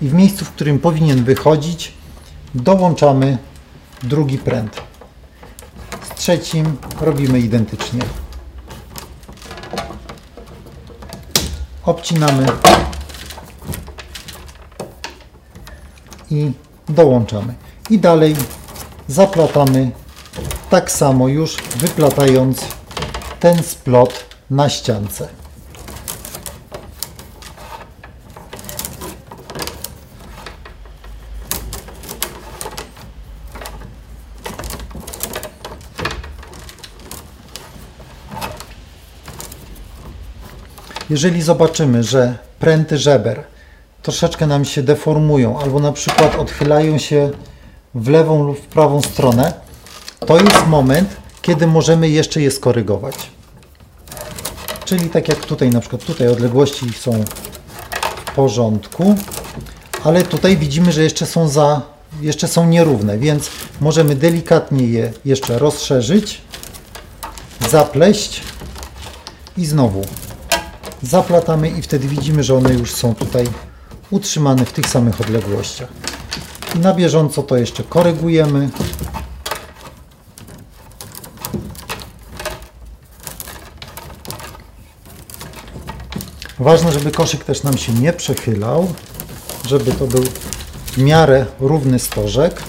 i w miejscu, w którym powinien wychodzić, dołączamy drugi pręt. Z trzecim robimy identycznie. Obcinamy i dołączamy. I dalej zaplatamy tak samo już wyplatając ten splot na ściance. Jeżeli zobaczymy, że pręty żeber troszeczkę nam się deformują albo na przykład odchylają się w lewą lub w prawą stronę, to jest moment, kiedy możemy jeszcze je skorygować. Czyli tak jak tutaj, na przykład tutaj odległości są w porządku, ale tutaj widzimy, że jeszcze są za, jeszcze są nierówne, więc możemy delikatnie je jeszcze rozszerzyć, zapleść i znowu zaplatamy i wtedy widzimy, że one już są tutaj utrzymane w tych samych odległościach. I na bieżąco to jeszcze korygujemy. Ważne, żeby koszyk też nam się nie przechylał, żeby to był w miarę równy stożek.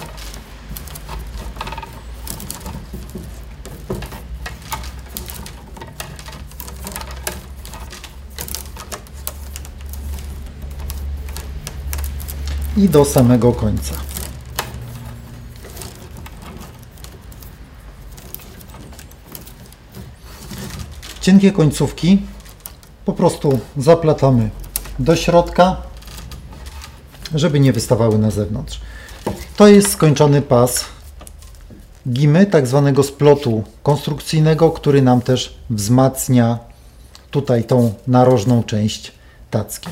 i do samego końca. Cienkie końcówki po prostu zaplatamy do środka, żeby nie wystawały na zewnątrz. To jest skończony pas gimy, tak zwanego splotu konstrukcyjnego, który nam też wzmacnia tutaj tą narożną część tacki.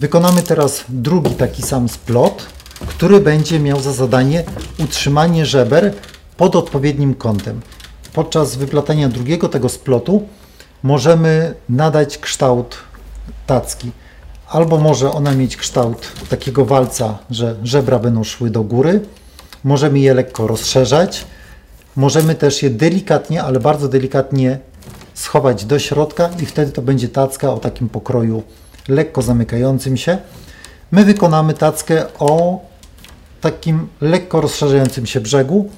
Wykonamy teraz drugi taki sam splot, który będzie miał za zadanie utrzymanie żeber pod odpowiednim kątem. Podczas wyplatania drugiego tego splotu możemy nadać kształt tacki. Albo może ona mieć kształt takiego walca, że żebra będą szły do góry. Możemy je lekko rozszerzać. Możemy też je delikatnie, ale bardzo delikatnie schować do środka i wtedy to będzie tacka o takim pokroju lekko zamykającym się. My wykonamy tackę o takim lekko rozszerzającym się brzegu.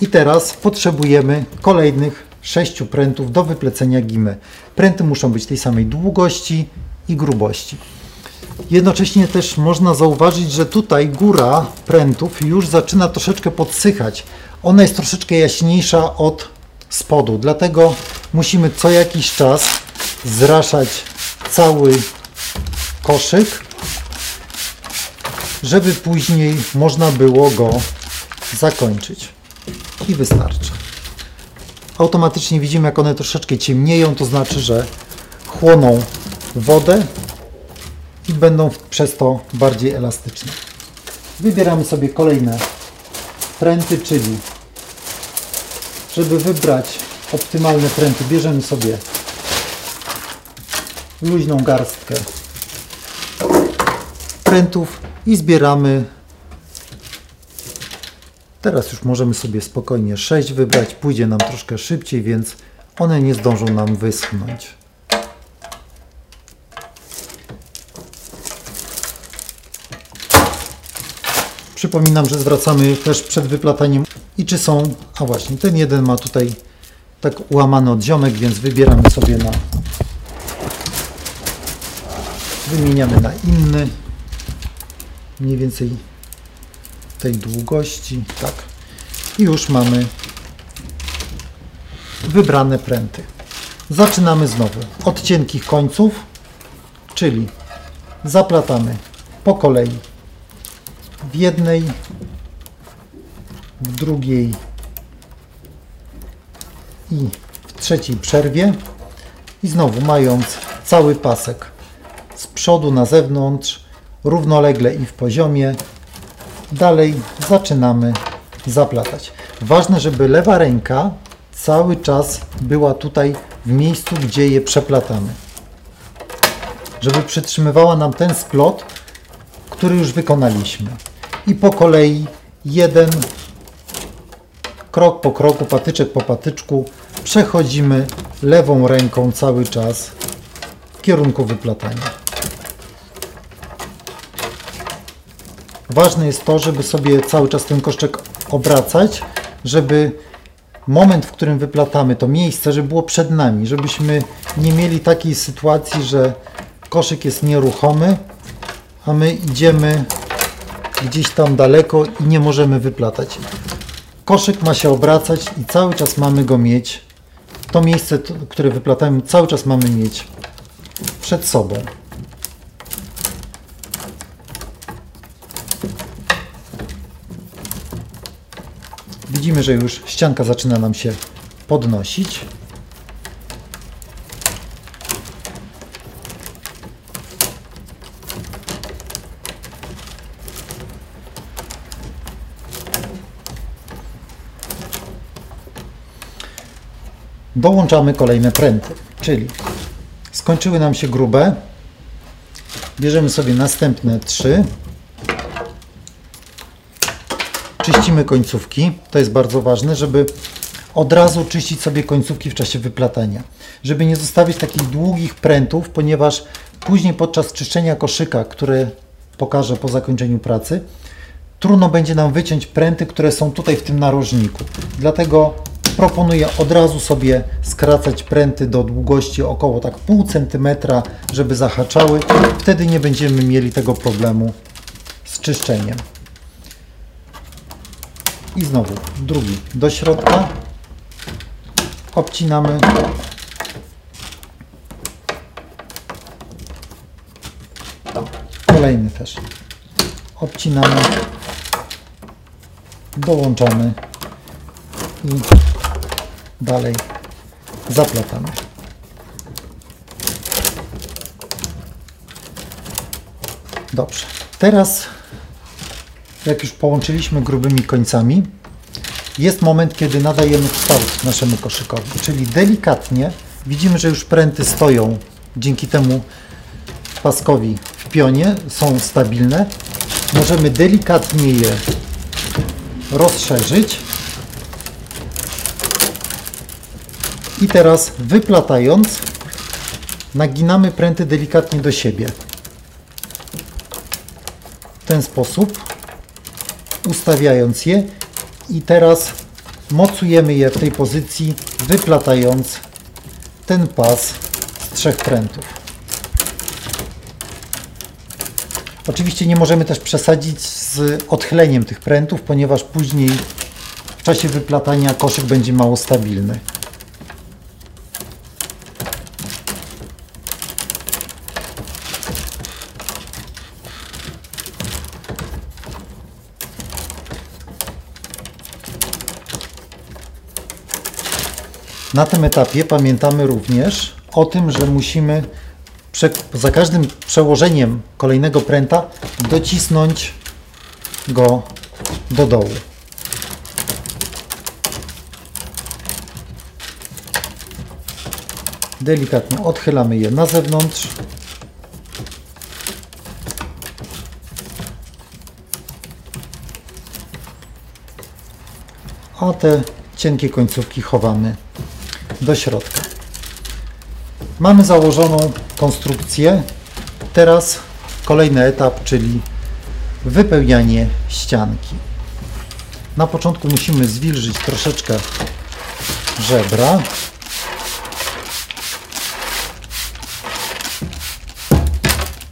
I teraz potrzebujemy kolejnych sześciu prętów do wyplecenia gimy. Pręty muszą być tej samej długości i grubości. Jednocześnie też można zauważyć, że tutaj góra prętów już zaczyna troszeczkę podsychać. Ona jest troszeczkę jaśniejsza od spodu, dlatego musimy co jakiś czas zraszać cały koszyk, żeby później można było go zakończyć. I wystarczy. Automatycznie widzimy, jak one troszeczkę ciemnieją, to znaczy, że chłoną wodę i będą przez to bardziej elastyczne. Wybieramy sobie kolejne pręty, czyli żeby wybrać optymalne pręty, bierzemy sobie luźną garstkę prętów i zbieramy. Teraz już możemy sobie spokojnie 6 wybrać, pójdzie nam troszkę szybciej, więc one nie zdążą nam wyschnąć. Przypominam, że zwracamy też przed wyplataniem i czy są, a właśnie ten jeden ma tutaj tak ułamany odziomek, więc wybieramy sobie na wymieniamy na inny mniej więcej tej długości. Tak. I już mamy wybrane pręty. Zaczynamy znowu od cienkich końców czyli zaplatamy po kolei w jednej w drugiej i w trzeciej przerwie. I znowu mając cały pasek z przodu na zewnątrz, równolegle i w poziomie. Dalej zaczynamy zaplatać. Ważne, żeby lewa ręka cały czas była tutaj w miejscu, gdzie je przeplatamy. Żeby przytrzymywała nam ten splot, który już wykonaliśmy. I po kolei jeden krok po kroku, patyczek po patyczku przechodzimy lewą ręką cały czas w kierunku wyplatania. Ważne jest to, żeby sobie cały czas ten koszczek obracać, żeby moment, w którym wyplatamy to miejsce, żeby było przed nami, żebyśmy nie mieli takiej sytuacji, że koszyk jest nieruchomy, a my idziemy gdzieś tam daleko i nie możemy wyplatać. Koszyk ma się obracać i cały czas mamy go mieć. To miejsce, które wyplatamy, cały czas mamy mieć przed sobą. Widzimy, że już ścianka zaczyna nam się podnosić. Dołączamy kolejne pręty, czyli skończyły nam się grube. Bierzemy sobie następne trzy czyścimy końcówki. To jest bardzo ważne, żeby od razu czyścić sobie końcówki w czasie wyplatania. Żeby nie zostawić takich długich prętów, ponieważ później podczas czyszczenia koszyka, które pokażę po zakończeniu pracy, trudno będzie nam wyciąć pręty, które są tutaj w tym narożniku. Dlatego proponuję od razu sobie skracać pręty do długości około tak pół centymetra, żeby zahaczały. Wtedy nie będziemy mieli tego problemu z czyszczeniem. I znowu drugi do środka. Obcinamy. Kolejny też. Obcinamy. Dołączamy. I dalej zaplatamy. Dobrze. Teraz jak już połączyliśmy grubymi końcami, jest moment, kiedy nadajemy kształt naszemu koszykowi, czyli delikatnie widzimy, że już pręty stoją dzięki temu paskowi w pionie, są stabilne. Możemy delikatnie je rozszerzyć i teraz wyplatając naginamy pręty delikatnie do siebie. W ten sposób ustawiając je i teraz mocujemy je w tej pozycji, wyplatając ten pas z trzech prętów. Oczywiście nie możemy też przesadzić z odchyleniem tych prętów, ponieważ później w czasie wyplatania koszyk będzie mało stabilny. Na tym etapie pamiętamy również o tym, że musimy za każdym przełożeniem kolejnego pręta docisnąć go do dołu. Delikatnie odchylamy je na zewnątrz. A te cienkie końcówki chowamy do środka. Mamy założoną konstrukcję. Teraz kolejny etap, czyli wypełnianie ścianki. Na początku musimy zwilżyć troszeczkę żebra.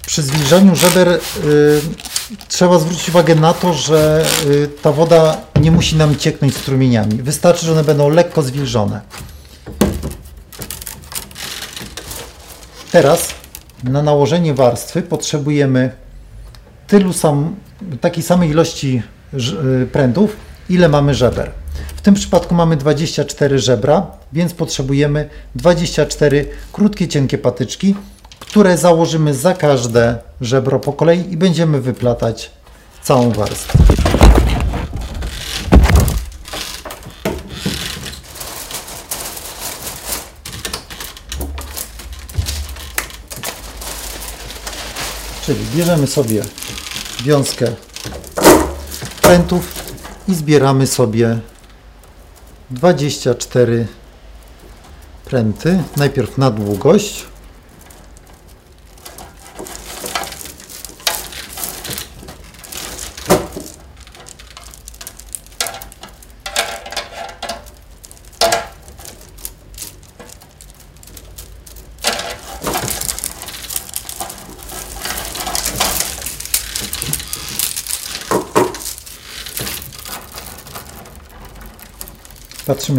Przy zwilżaniu żeber y, trzeba zwrócić uwagę na to, że y, ta woda nie musi nam cieknąć strumieniami. Wystarczy, że one będą lekko zwilżone. Teraz na nałożenie warstwy potrzebujemy tylu sam, takiej samej ilości y, prętów, ile mamy żeber. W tym przypadku mamy 24 żebra, więc potrzebujemy 24 krótkie, cienkie patyczki, które założymy za każde żebro po kolei i będziemy wyplatać całą warstwę. Czyli bierzemy sobie wiązkę prętów i zbieramy sobie 24 pręty. Najpierw na długość.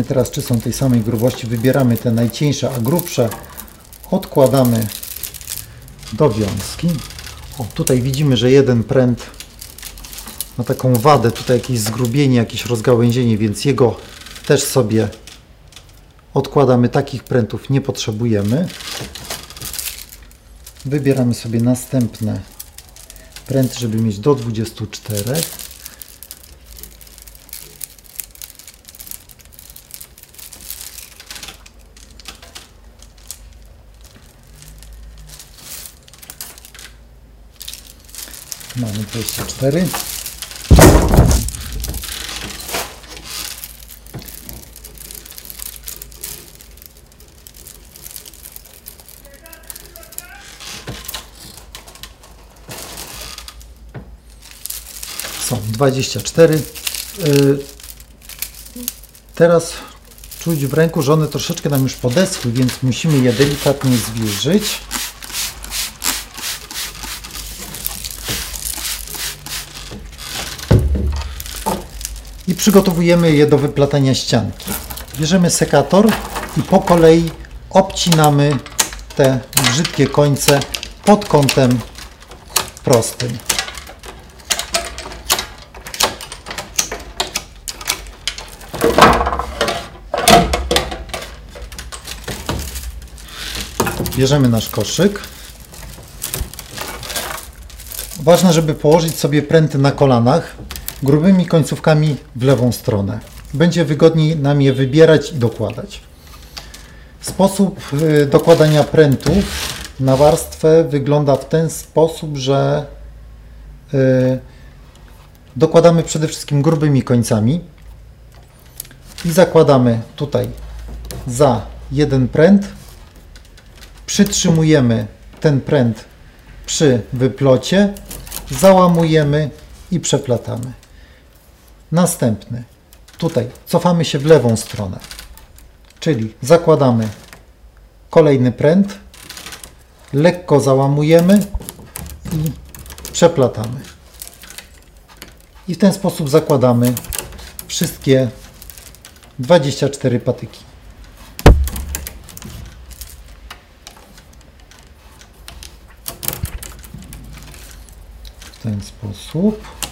Teraz, czy są tej samej grubości. Wybieramy te najcieńsze, a grubsze odkładamy do wiązki. O, tutaj widzimy, że jeden pręt ma taką wadę, tutaj jakieś zgrubienie, jakieś rozgałęzienie, więc jego też sobie odkładamy. Takich prętów nie potrzebujemy. Wybieramy sobie następne pręty, żeby mieć do 24. Mamy 24. Są 24. Y, Teraz czuć w ręku, że one troszeczkę nam już podeschły, więc musimy je delikatnie zwilżyć. Przygotowujemy je do wyplatania ścianki. Bierzemy sekator i po kolei obcinamy te brzydkie końce pod kątem prostym. Bierzemy nasz koszyk. Ważne, żeby położyć sobie pręty na kolanach, grubymi końcówkami w lewą stronę. Będzie wygodniej nam je wybierać i dokładać. Sposób y, dokładania prętów na warstwę wygląda w ten sposób, że y, dokładamy przede wszystkim grubymi końcami i zakładamy tutaj za jeden pręt. Przytrzymujemy ten pręt przy wyplocie, załamujemy i przeplatamy. Następny. Tutaj cofamy się w lewą stronę. Czyli zakładamy kolejny pręt, lekko załamujemy i przeplatamy. I w ten sposób zakładamy wszystkie 24 patyki. W ten sposób.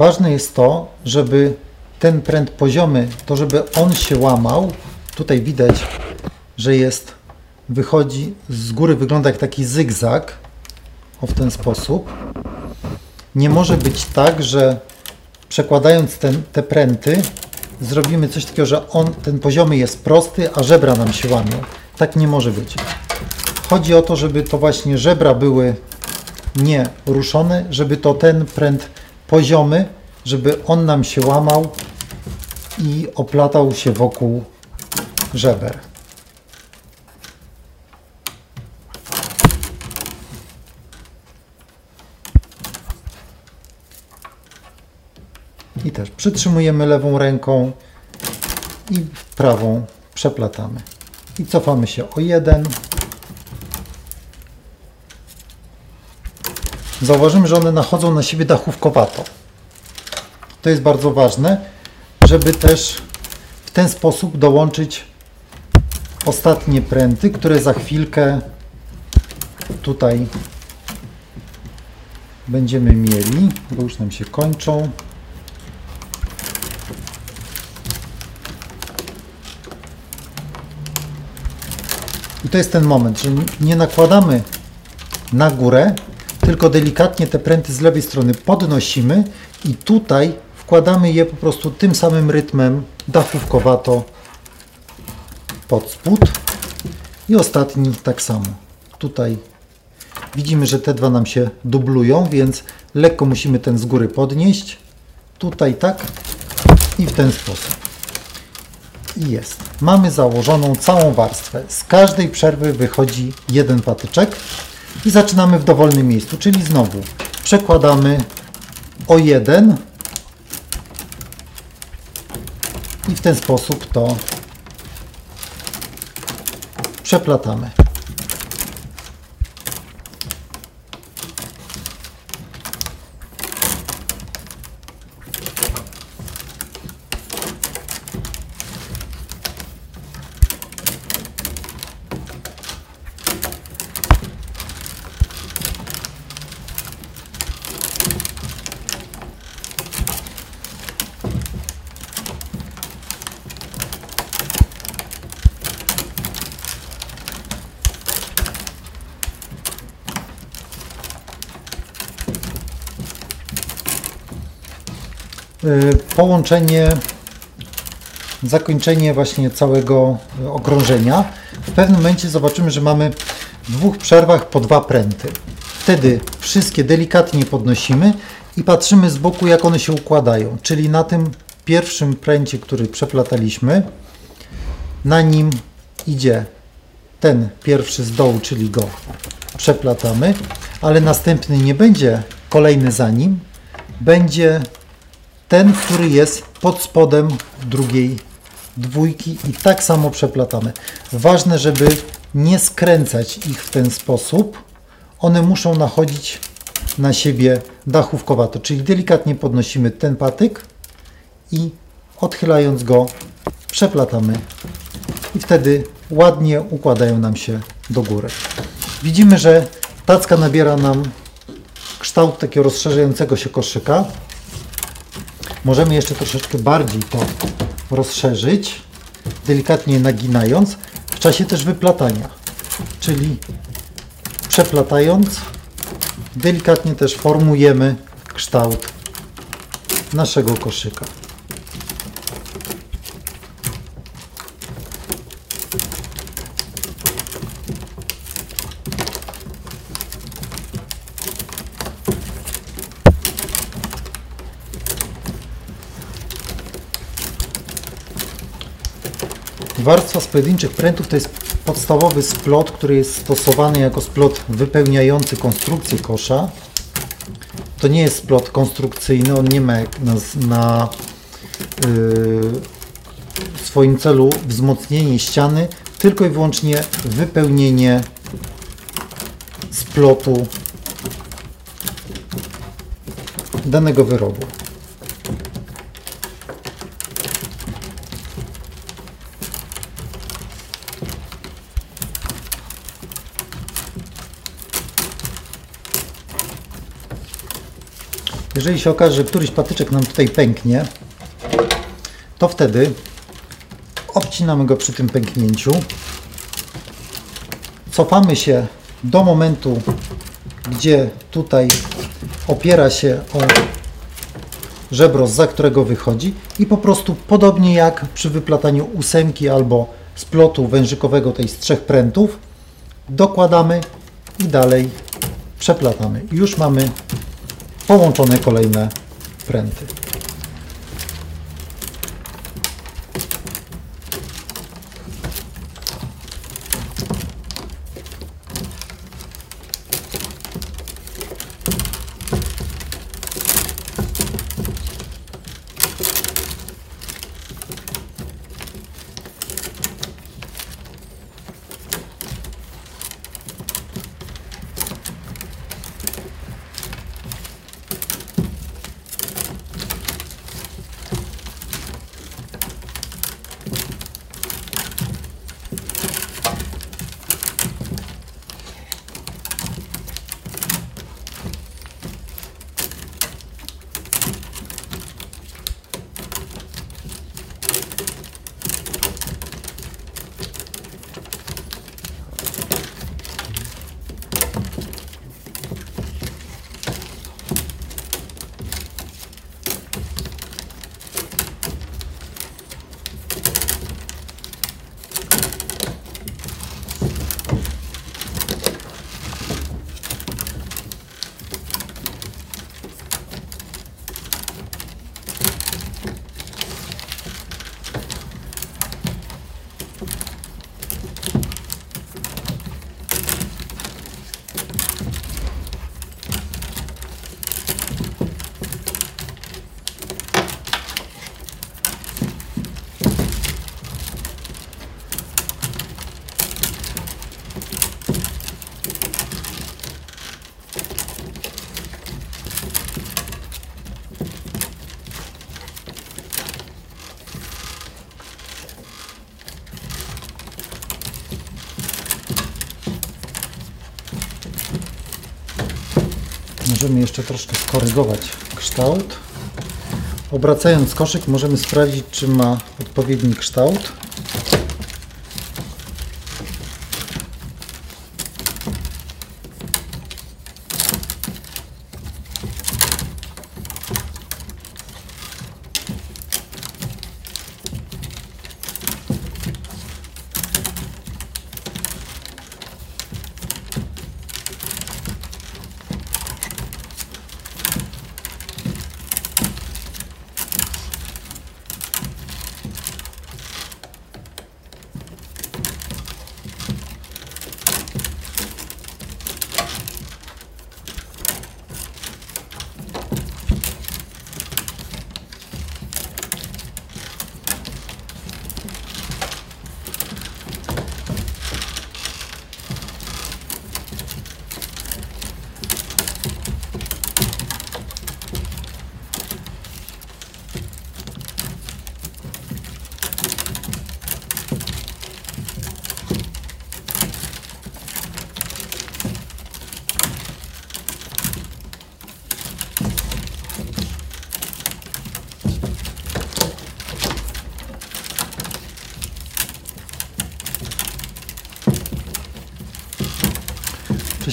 Ważne jest to, żeby ten pręt poziomy, to żeby on się łamał. Tutaj widać, że jest, wychodzi z góry, wygląda jak taki zygzak. O w ten sposób. Nie może być tak, że przekładając ten, te pręty, zrobimy coś takiego, że on, ten poziomy jest prosty, a żebra nam się łamią. Tak nie może być. Chodzi o to, żeby to właśnie żebra były nie ruszone, żeby to ten pręt poziomy, żeby on nam się łamał i oplatał się wokół żeber. I też przytrzymujemy lewą ręką i prawą przeplatamy. I cofamy się o jeden. Zauważymy, że one nachodzą na siebie dachówkowato. To jest bardzo ważne, żeby też w ten sposób dołączyć ostatnie pręty, które za chwilkę tutaj będziemy mieli, bo już nam się kończą. I to jest ten moment, że nie nakładamy na górę, tylko delikatnie te pręty z lewej strony podnosimy i tutaj wkładamy je po prostu tym samym rytmem dachówkowato pod spód i ostatni tak samo. Tutaj widzimy, że te dwa nam się dublują, więc lekko musimy ten z góry podnieść. Tutaj tak i w ten sposób. I jest. Mamy założoną całą warstwę. Z każdej przerwy wychodzi jeden patyczek i zaczynamy w dowolnym miejscu, czyli znowu przekładamy o jeden i w ten sposób to przeplatamy. Y, połączenie, zakończenie właśnie całego okrążenia. W pewnym momencie zobaczymy, że mamy w dwóch przerwach po dwa pręty. Wtedy wszystkie delikatnie podnosimy i patrzymy z boku, jak one się układają. Czyli na tym pierwszym pręcie, który przeplataliśmy, na nim idzie ten pierwszy z dołu, czyli go przeplatamy, ale następny nie będzie kolejny za nim, będzie ten, który jest pod spodem drugiej dwójki i tak samo przeplatamy. Ważne, żeby nie skręcać ich w ten sposób. One muszą nachodzić na siebie dachówkowato, czyli delikatnie podnosimy ten patyk i odchylając go przeplatamy i wtedy ładnie układają nam się do góry. Widzimy, że tacka nabiera nam kształt takiego rozszerzającego się koszyka. Możemy jeszcze troszeczkę bardziej to rozszerzyć, delikatnie naginając, w czasie też wyplatania. Czyli przeplatając, delikatnie też formujemy kształt naszego koszyka. Warstwa z pojedynczych prętów to jest podstawowy splot, który jest stosowany jako splot wypełniający konstrukcję kosza. To nie jest splot konstrukcyjny, on nie ma na, na yy, swoim celu wzmocnienie ściany, tylko i wyłącznie wypełnienie splotu danego wyrobu. Jeżeli się okaże, że któryś patyczek nam tutaj pęknie, to wtedy obcinamy go przy tym pęknięciu. Cofamy się do momentu, gdzie tutaj opiera się o żebro, za którego wychodzi i po prostu podobnie jak przy wyplataniu ósemki albo splotu wężykowego tej z trzech prętów dokładamy i dalej przeplatamy. Już mamy połączone kolejne pręty. Możemy jeszcze troszkę skorygować kształt. Obracając koszyk możemy sprawdzić, czy ma odpowiedni kształt.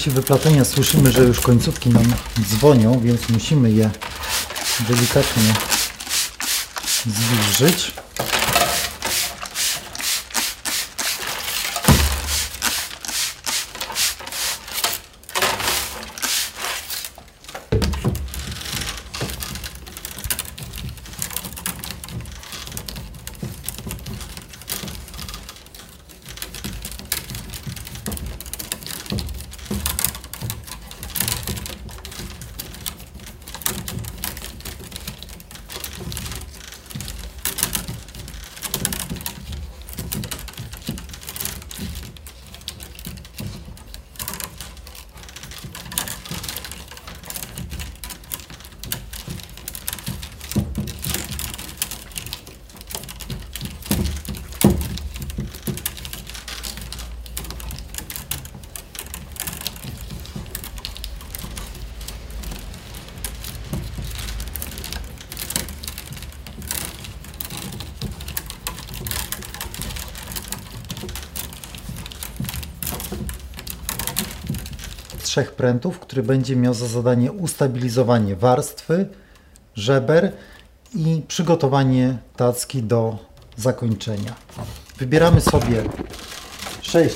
Czasie wyplatania słyszymy, że już końcówki nam dzwonią, więc musimy je delikatnie zwilżyć. Trzech prętów, który będzie miał za zadanie ustabilizowanie warstwy, żeber i przygotowanie tacki do zakończenia. Wybieramy sobie 6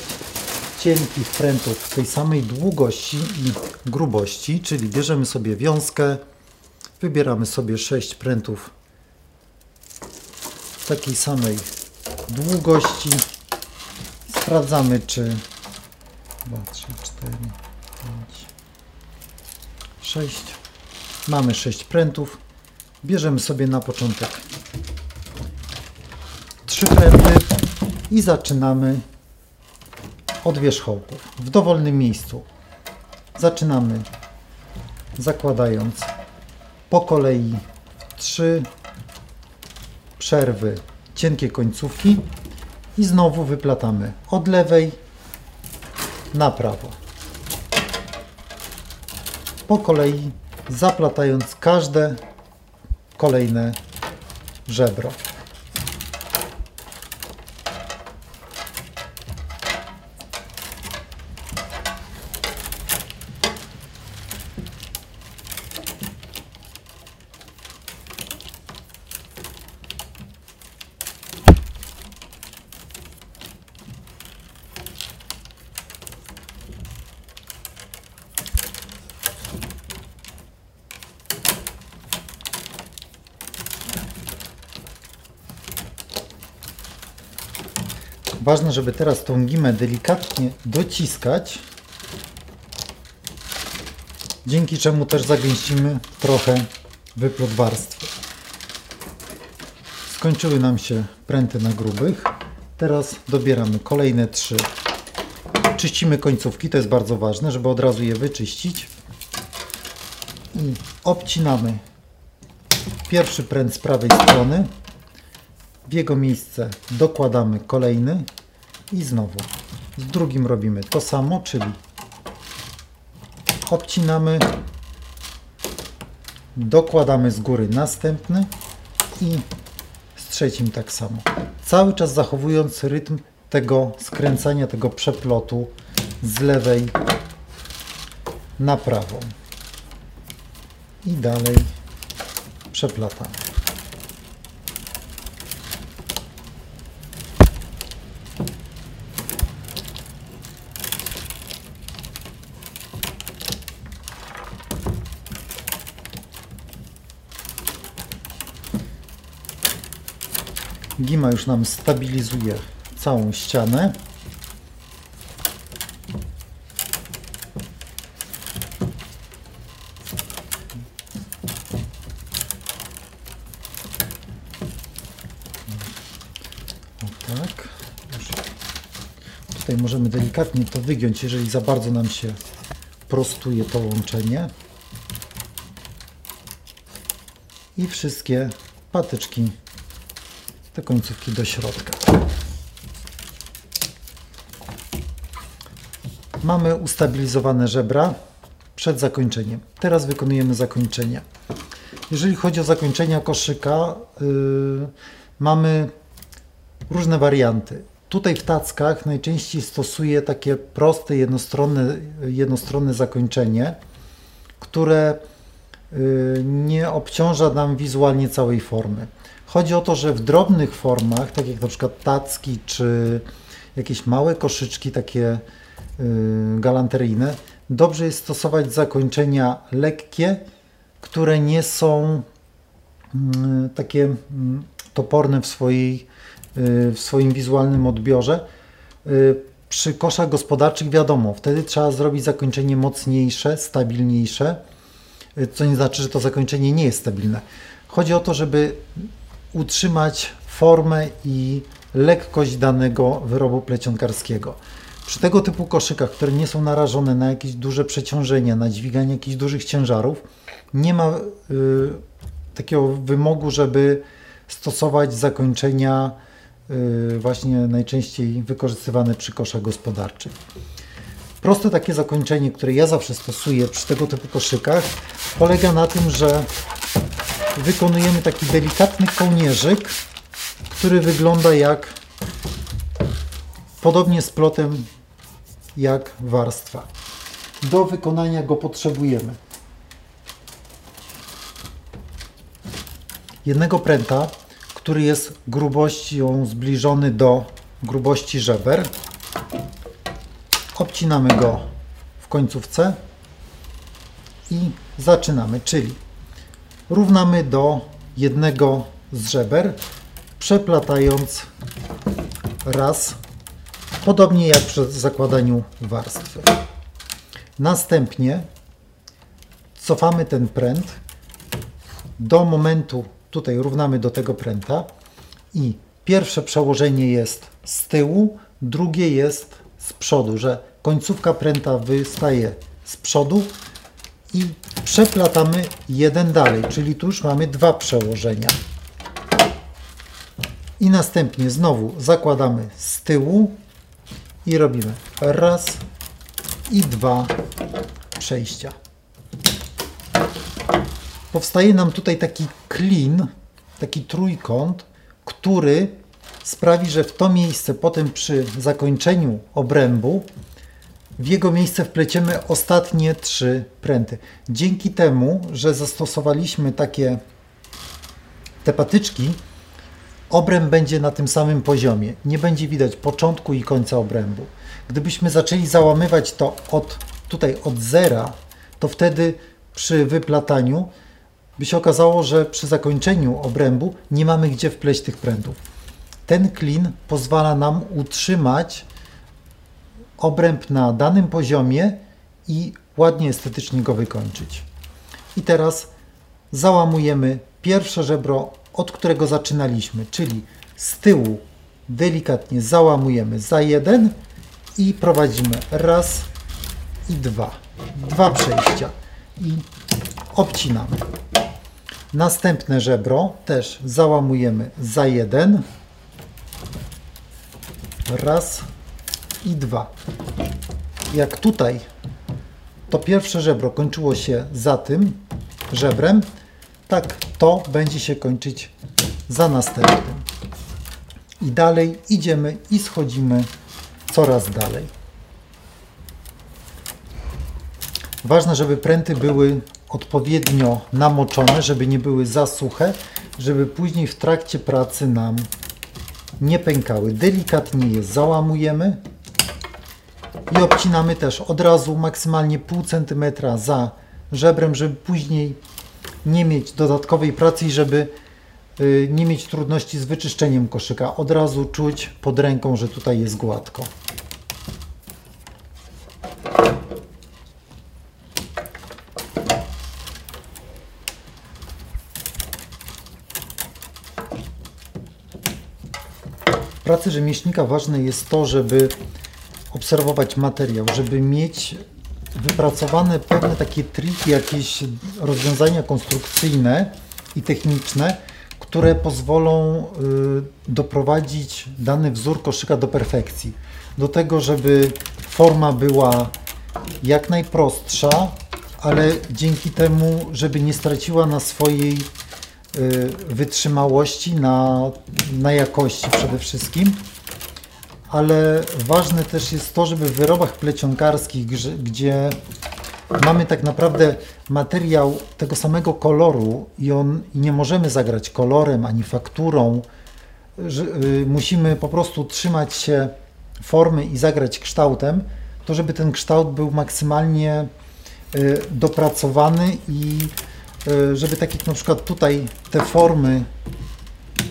cienkich prętów tej samej długości i grubości, czyli bierzemy sobie wiązkę, wybieramy sobie 6 prętów takiej samej długości. Sprawdzamy, czy 2, 3, 4, 5, 6. Mamy 6 prętów. Bierzemy sobie na początek 3 pręty i zaczynamy od wierzchołków w dowolnym miejscu. Zaczynamy zakładając po kolei 3 przerwy, cienkie końcówki i znowu wyplatamy od lewej na prawo. Po kolei zaplatając każde kolejne żebro. Ważne, żeby teraz tą gimę delikatnie dociskać, dzięki czemu też zagęścimy trochę wyplot warstwy. Skończyły nam się pręty na grubych. Teraz dobieramy kolejne trzy. Czyścimy końcówki, to jest bardzo ważne, żeby od razu je wyczyścić. I obcinamy pierwszy pręt z prawej strony. W jego miejsce dokładamy kolejny i znowu z drugim robimy to samo, czyli obcinamy, dokładamy z góry następny i z trzecim tak samo. Cały czas zachowując rytm tego skręcania, tego przeplotu z lewej na prawą. I dalej przeplatamy. Gima już nam stabilizuje całą ścianę. Tak. Tutaj możemy delikatnie to wygiąć, jeżeli za bardzo nam się prostuje to łączenie. I wszystkie patyczki te końcówki do środka. Mamy ustabilizowane żebra przed zakończeniem. Teraz wykonujemy zakończenie. Jeżeli chodzi o zakończenia koszyka, yy, mamy różne warianty. Tutaj w tackach najczęściej stosuję takie proste, jednostronne, jednostronne zakończenie, które nie obciąża nam wizualnie całej formy. Chodzi o to, że w drobnych formach, tak jak na przykład tacki czy jakieś małe koszyczki takie yy, galanteryjne, dobrze jest stosować zakończenia lekkie, które nie są yy, takie yy, toporne w, swojej, yy, w swoim wizualnym odbiorze. Przy koszach gospodarczych wiadomo, wtedy trzeba zrobić zakończenie mocniejsze, stabilniejsze, co nie znaczy, że to zakończenie nie jest stabilne. Chodzi o to, żeby utrzymać formę i lekkość danego wyrobu plecionkarskiego. Przy tego typu koszykach, które nie są narażone na jakieś duże przeciążenia, na dźwiganie jakichś dużych ciężarów, nie ma y, takiego wymogu, żeby stosować zakończenia y, właśnie najczęściej wykorzystywane przy koszach gospodarczych. Proste takie zakończenie, które ja zawsze stosuję przy tego typu koszykach, polega na tym, że wykonujemy taki delikatny kołnierzyk, który wygląda jak podobnie z plotem jak warstwa. Do wykonania go potrzebujemy jednego pręta, który jest grubością zbliżony do grubości żeber obcinamy go w końcówce i zaczynamy, czyli równamy do jednego z żeber, przeplatając raz, podobnie jak przy zakładaniu warstwy. Następnie cofamy ten pręt do momentu, tutaj równamy do tego pręta i pierwsze przełożenie jest z tyłu, drugie jest z przodu, że końcówka pręta wystaje z przodu i przeplatamy jeden dalej, czyli tu już mamy dwa przełożenia. I następnie znowu zakładamy z tyłu i robimy raz i dwa przejścia. Powstaje nam tutaj taki klin, taki trójkąt, który sprawi, że w to miejsce potem przy zakończeniu obrębu w jego miejsce wpleciemy ostatnie trzy pręty. Dzięki temu, że zastosowaliśmy takie te patyczki, obręb będzie na tym samym poziomie. Nie będzie widać początku i końca obrębu. Gdybyśmy zaczęli załamywać to od tutaj od zera, to wtedy przy wyplataniu by się okazało, że przy zakończeniu obrębu nie mamy gdzie wpleść tych prętów. Ten klin pozwala nam utrzymać obręb na danym poziomie i ładnie estetycznie go wykończyć. I teraz załamujemy pierwsze żebro, od którego zaczynaliśmy, czyli z tyłu delikatnie załamujemy za jeden i prowadzimy raz i dwa. Dwa przejścia i obcinamy. Następne żebro też załamujemy za jeden. Raz i dwa. Jak tutaj to pierwsze żebro kończyło się za tym żebrem, tak to będzie się kończyć za następnym. I dalej idziemy i schodzimy coraz dalej. Ważne, żeby pręty były odpowiednio namoczone, żeby nie były za suche, żeby później w trakcie pracy nam nie pękały. Delikatnie je załamujemy i obcinamy też od razu maksymalnie pół centymetra za żebrem, żeby później nie mieć dodatkowej pracy i żeby y, nie mieć trudności z wyczyszczeniem koszyka. Od razu czuć pod ręką, że tutaj jest gładko. Pracy rzemieślnika ważne jest to, żeby obserwować materiał, żeby mieć wypracowane pewne takie triki, jakieś rozwiązania konstrukcyjne i techniczne, które pozwolą y, doprowadzić dany wzór koszyka do perfekcji. Do tego, żeby forma była jak najprostsza, ale dzięki temu, żeby nie straciła na swojej wytrzymałości, na, na jakości przede wszystkim ale ważne też jest to, żeby w wyrobach plecionkarskich, gdzie mamy tak naprawdę materiał tego samego koloru i on nie możemy zagrać kolorem ani fakturą, że, y, musimy po prostu trzymać się formy i zagrać kształtem, to żeby ten kształt był maksymalnie y, dopracowany i y, żeby tak jak na przykład tutaj te formy,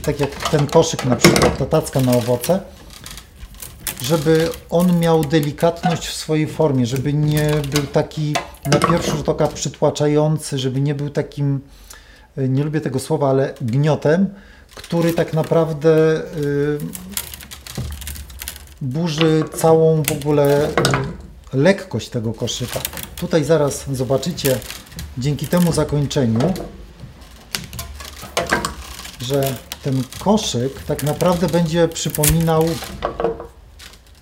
tak jak ten koszyk na przykład, ta tacka na owoce, żeby on miał delikatność w swojej formie, żeby nie był taki na pierwszy rzut oka przytłaczający, żeby nie był takim, e, nie lubię tego słowa, ale gniotem, który tak naprawdę y, burzy całą w ogóle lekkość tego koszyka. Tutaj zaraz zobaczycie dzięki temu zakończeniu, że ten koszyk tak naprawdę będzie przypominał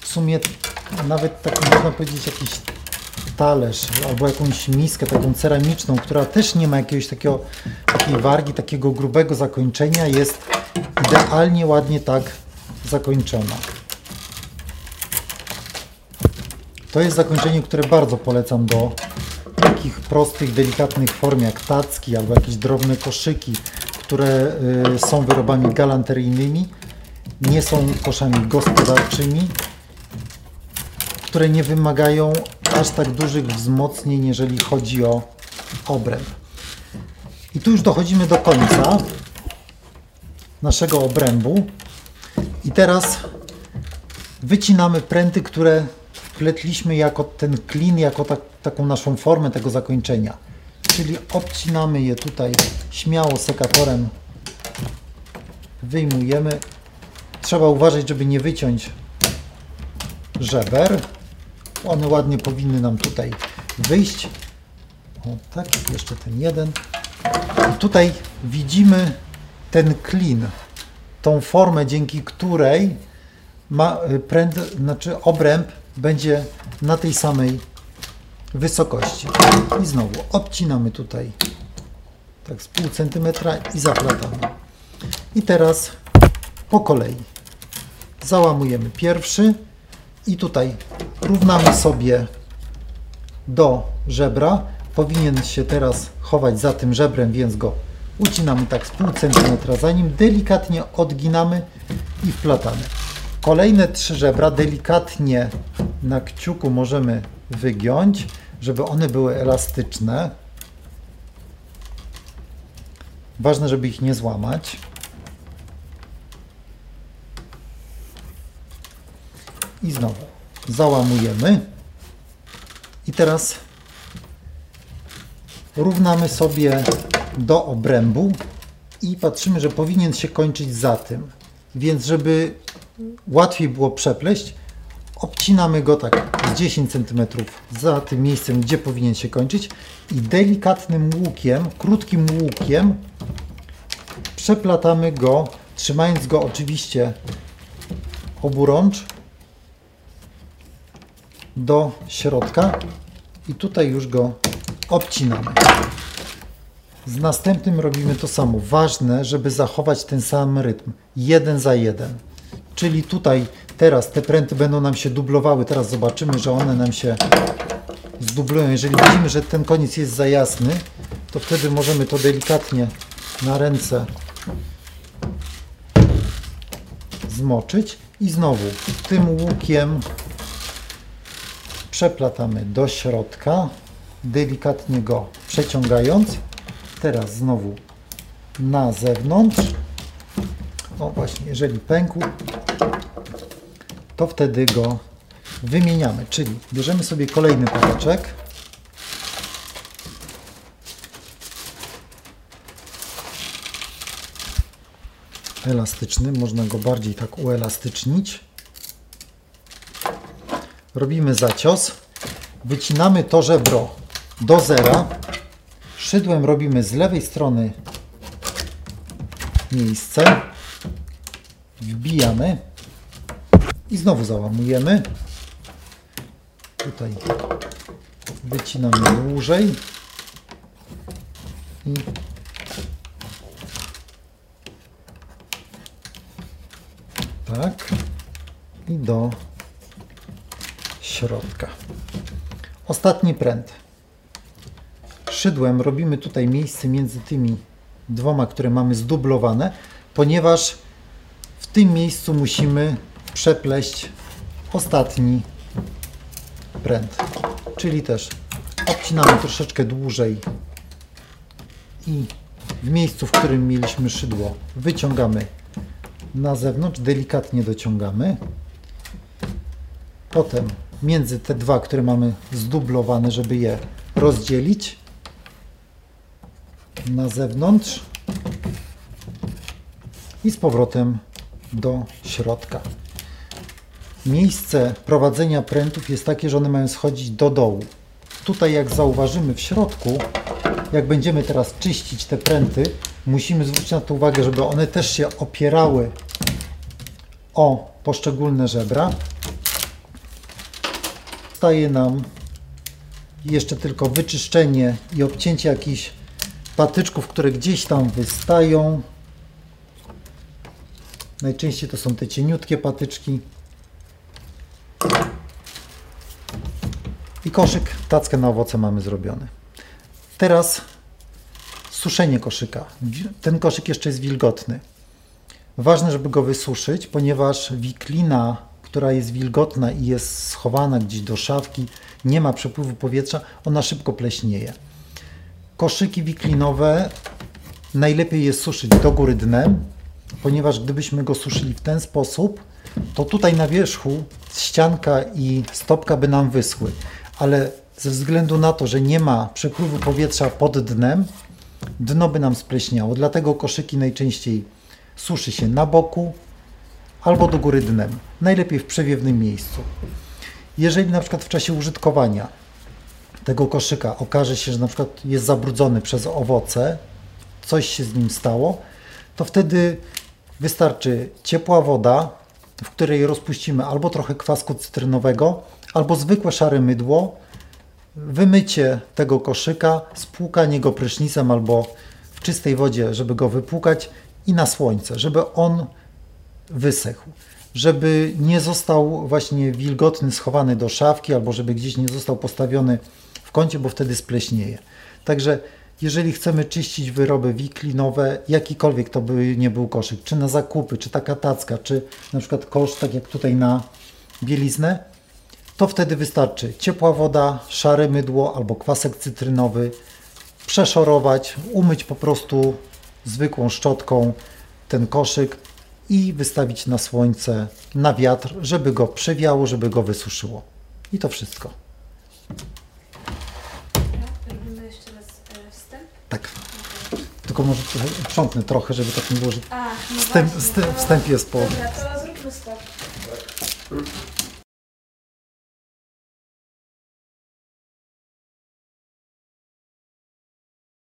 w sumie nawet taki można powiedzieć jakiś talerz albo jakąś miskę taką ceramiczną, która też nie ma jakiegoś takiego, takiej wargi, takiego grubego zakończenia, jest idealnie, ładnie tak zakończona. To jest zakończenie, które bardzo polecam do takich prostych, delikatnych form jak tacki albo jakieś drobne koszyki, które y, są wyrobami galanteryjnymi, nie są koszami gospodarczymi, które nie wymagają aż tak dużych wzmocnień, jeżeli chodzi o obręb. I tu już dochodzimy do końca naszego obrębu. I teraz wycinamy pręty, które wpletliśmy jako ten klin, jako tak, taką naszą formę tego zakończenia. Czyli obcinamy je tutaj śmiało sekatorem. Wyjmujemy. Trzeba uważać, żeby nie wyciąć żeber. One ładnie powinny nam tutaj wyjść. O tak, jeszcze ten jeden. I tutaj widzimy ten klin, tą formę, dzięki której ma pręd, znaczy obręb będzie na tej samej wysokości. I znowu obcinamy tutaj tak z pół centymetra i zaplatamy. I teraz po kolei załamujemy pierwszy i tutaj równamy sobie do żebra. Powinien się teraz chować za tym żebrem, więc go ucinamy tak z pół centymetra, zanim delikatnie odginamy i wplatamy. Kolejne trzy żebra delikatnie na kciuku możemy wygiąć, żeby one były elastyczne. Ważne, żeby ich nie złamać. I znowu załamujemy. I teraz równamy sobie do obrębu i patrzymy, że powinien się kończyć za tym. Więc żeby łatwiej było przepleść, obcinamy go tak z 10 cm za tym miejscem, gdzie powinien się kończyć i delikatnym łukiem, krótkim łukiem przeplatamy go, trzymając go oczywiście oburącz do środka i tutaj już go obcinamy. Z następnym robimy to samo. Ważne, żeby zachować ten sam rytm. Jeden za jeden. Czyli tutaj teraz te pręty będą nam się dublowały. Teraz zobaczymy, że one nam się zdublują. Jeżeli widzimy, że ten koniec jest za jasny, to wtedy możemy to delikatnie na ręce zmoczyć i znowu tym łukiem przeplatamy do środka, delikatnie go przeciągając. Teraz znowu na zewnątrz. O właśnie, jeżeli pękł, to wtedy go wymieniamy. Czyli bierzemy sobie kolejny patyczek. Elastyczny, można go bardziej tak uelastycznić. Robimy zacios. Wycinamy to żebro do zera. Szydłem robimy z lewej strony miejsce. Wbijamy i znowu załamujemy. Tutaj wycinamy dłużej. I tak. I do środka. Ostatni pręt. Szydłem robimy tutaj miejsce między tymi dwoma, które mamy zdublowane, ponieważ w tym miejscu musimy przepleść ostatni pręt. Czyli też obcinamy troszeczkę dłużej i w miejscu, w którym mieliśmy szydło, wyciągamy na zewnątrz, delikatnie dociągamy. Potem między te dwa, które mamy zdublowane, żeby je rozdzielić na zewnątrz i z powrotem do środka. Miejsce prowadzenia prętów jest takie, że one mają schodzić do dołu. Tutaj jak zauważymy w środku, jak będziemy teraz czyścić te pręty, musimy zwrócić na to uwagę, żeby one też się opierały o poszczególne żebra. Staje nam jeszcze tylko wyczyszczenie i obcięcie jakichś patyczków, które gdzieś tam wystają. Najczęściej to są te cieniutkie patyczki. I koszyk, tackę na owoce mamy zrobiony. Teraz suszenie koszyka. Ten koszyk jeszcze jest wilgotny. Ważne, żeby go wysuszyć, ponieważ wiklina, która jest wilgotna i jest schowana gdzieś do szafki, nie ma przepływu powietrza, ona szybko pleśnieje. Koszyki wiklinowe najlepiej jest suszyć do góry dnem, ponieważ gdybyśmy go suszyli w ten sposób, to tutaj na wierzchu ścianka i stopka by nam wyschły, ale ze względu na to, że nie ma przepływu powietrza pod dnem, dno by nam spleśniało. Dlatego koszyki najczęściej suszy się na boku albo do góry dnem. Najlepiej w przewiewnym miejscu. Jeżeli na przykład w czasie użytkowania tego koszyka okaże się, że na przykład jest zabrudzony przez owoce, coś się z nim stało, to wtedy wystarczy ciepła woda, w której rozpuścimy albo trochę kwasku cytrynowego, albo zwykłe szare mydło, wymycie tego koszyka, spłukanie go prysznicem albo w czystej wodzie, żeby go wypłukać i na słońce, żeby on wysechł. Żeby nie został właśnie wilgotny, schowany do szafki, albo żeby gdzieś nie został postawiony w kącie, bo wtedy spleśnieje. Także jeżeli chcemy czyścić wyroby wiklinowe, jakikolwiek to by nie był koszyk, czy na zakupy, czy taka tacka, czy na przykład kosz, tak jak tutaj na bieliznę, to wtedy wystarczy ciepła woda, szare mydło albo kwasek cytrynowy, przeszorować, umyć po prostu zwykłą szczotką ten koszyk i wystawić na słońce, na wiatr, żeby go przewiało, żeby go wysuszyło. I to wszystko. Robimy jeszcze raz e, wstęp. Tak. Tylko może trochę uprzątnę trochę, żeby tak nie było, że A, no wstęp, właśnie, wstęp, to- wstęp jest po... Dobra, to zróbmy stop.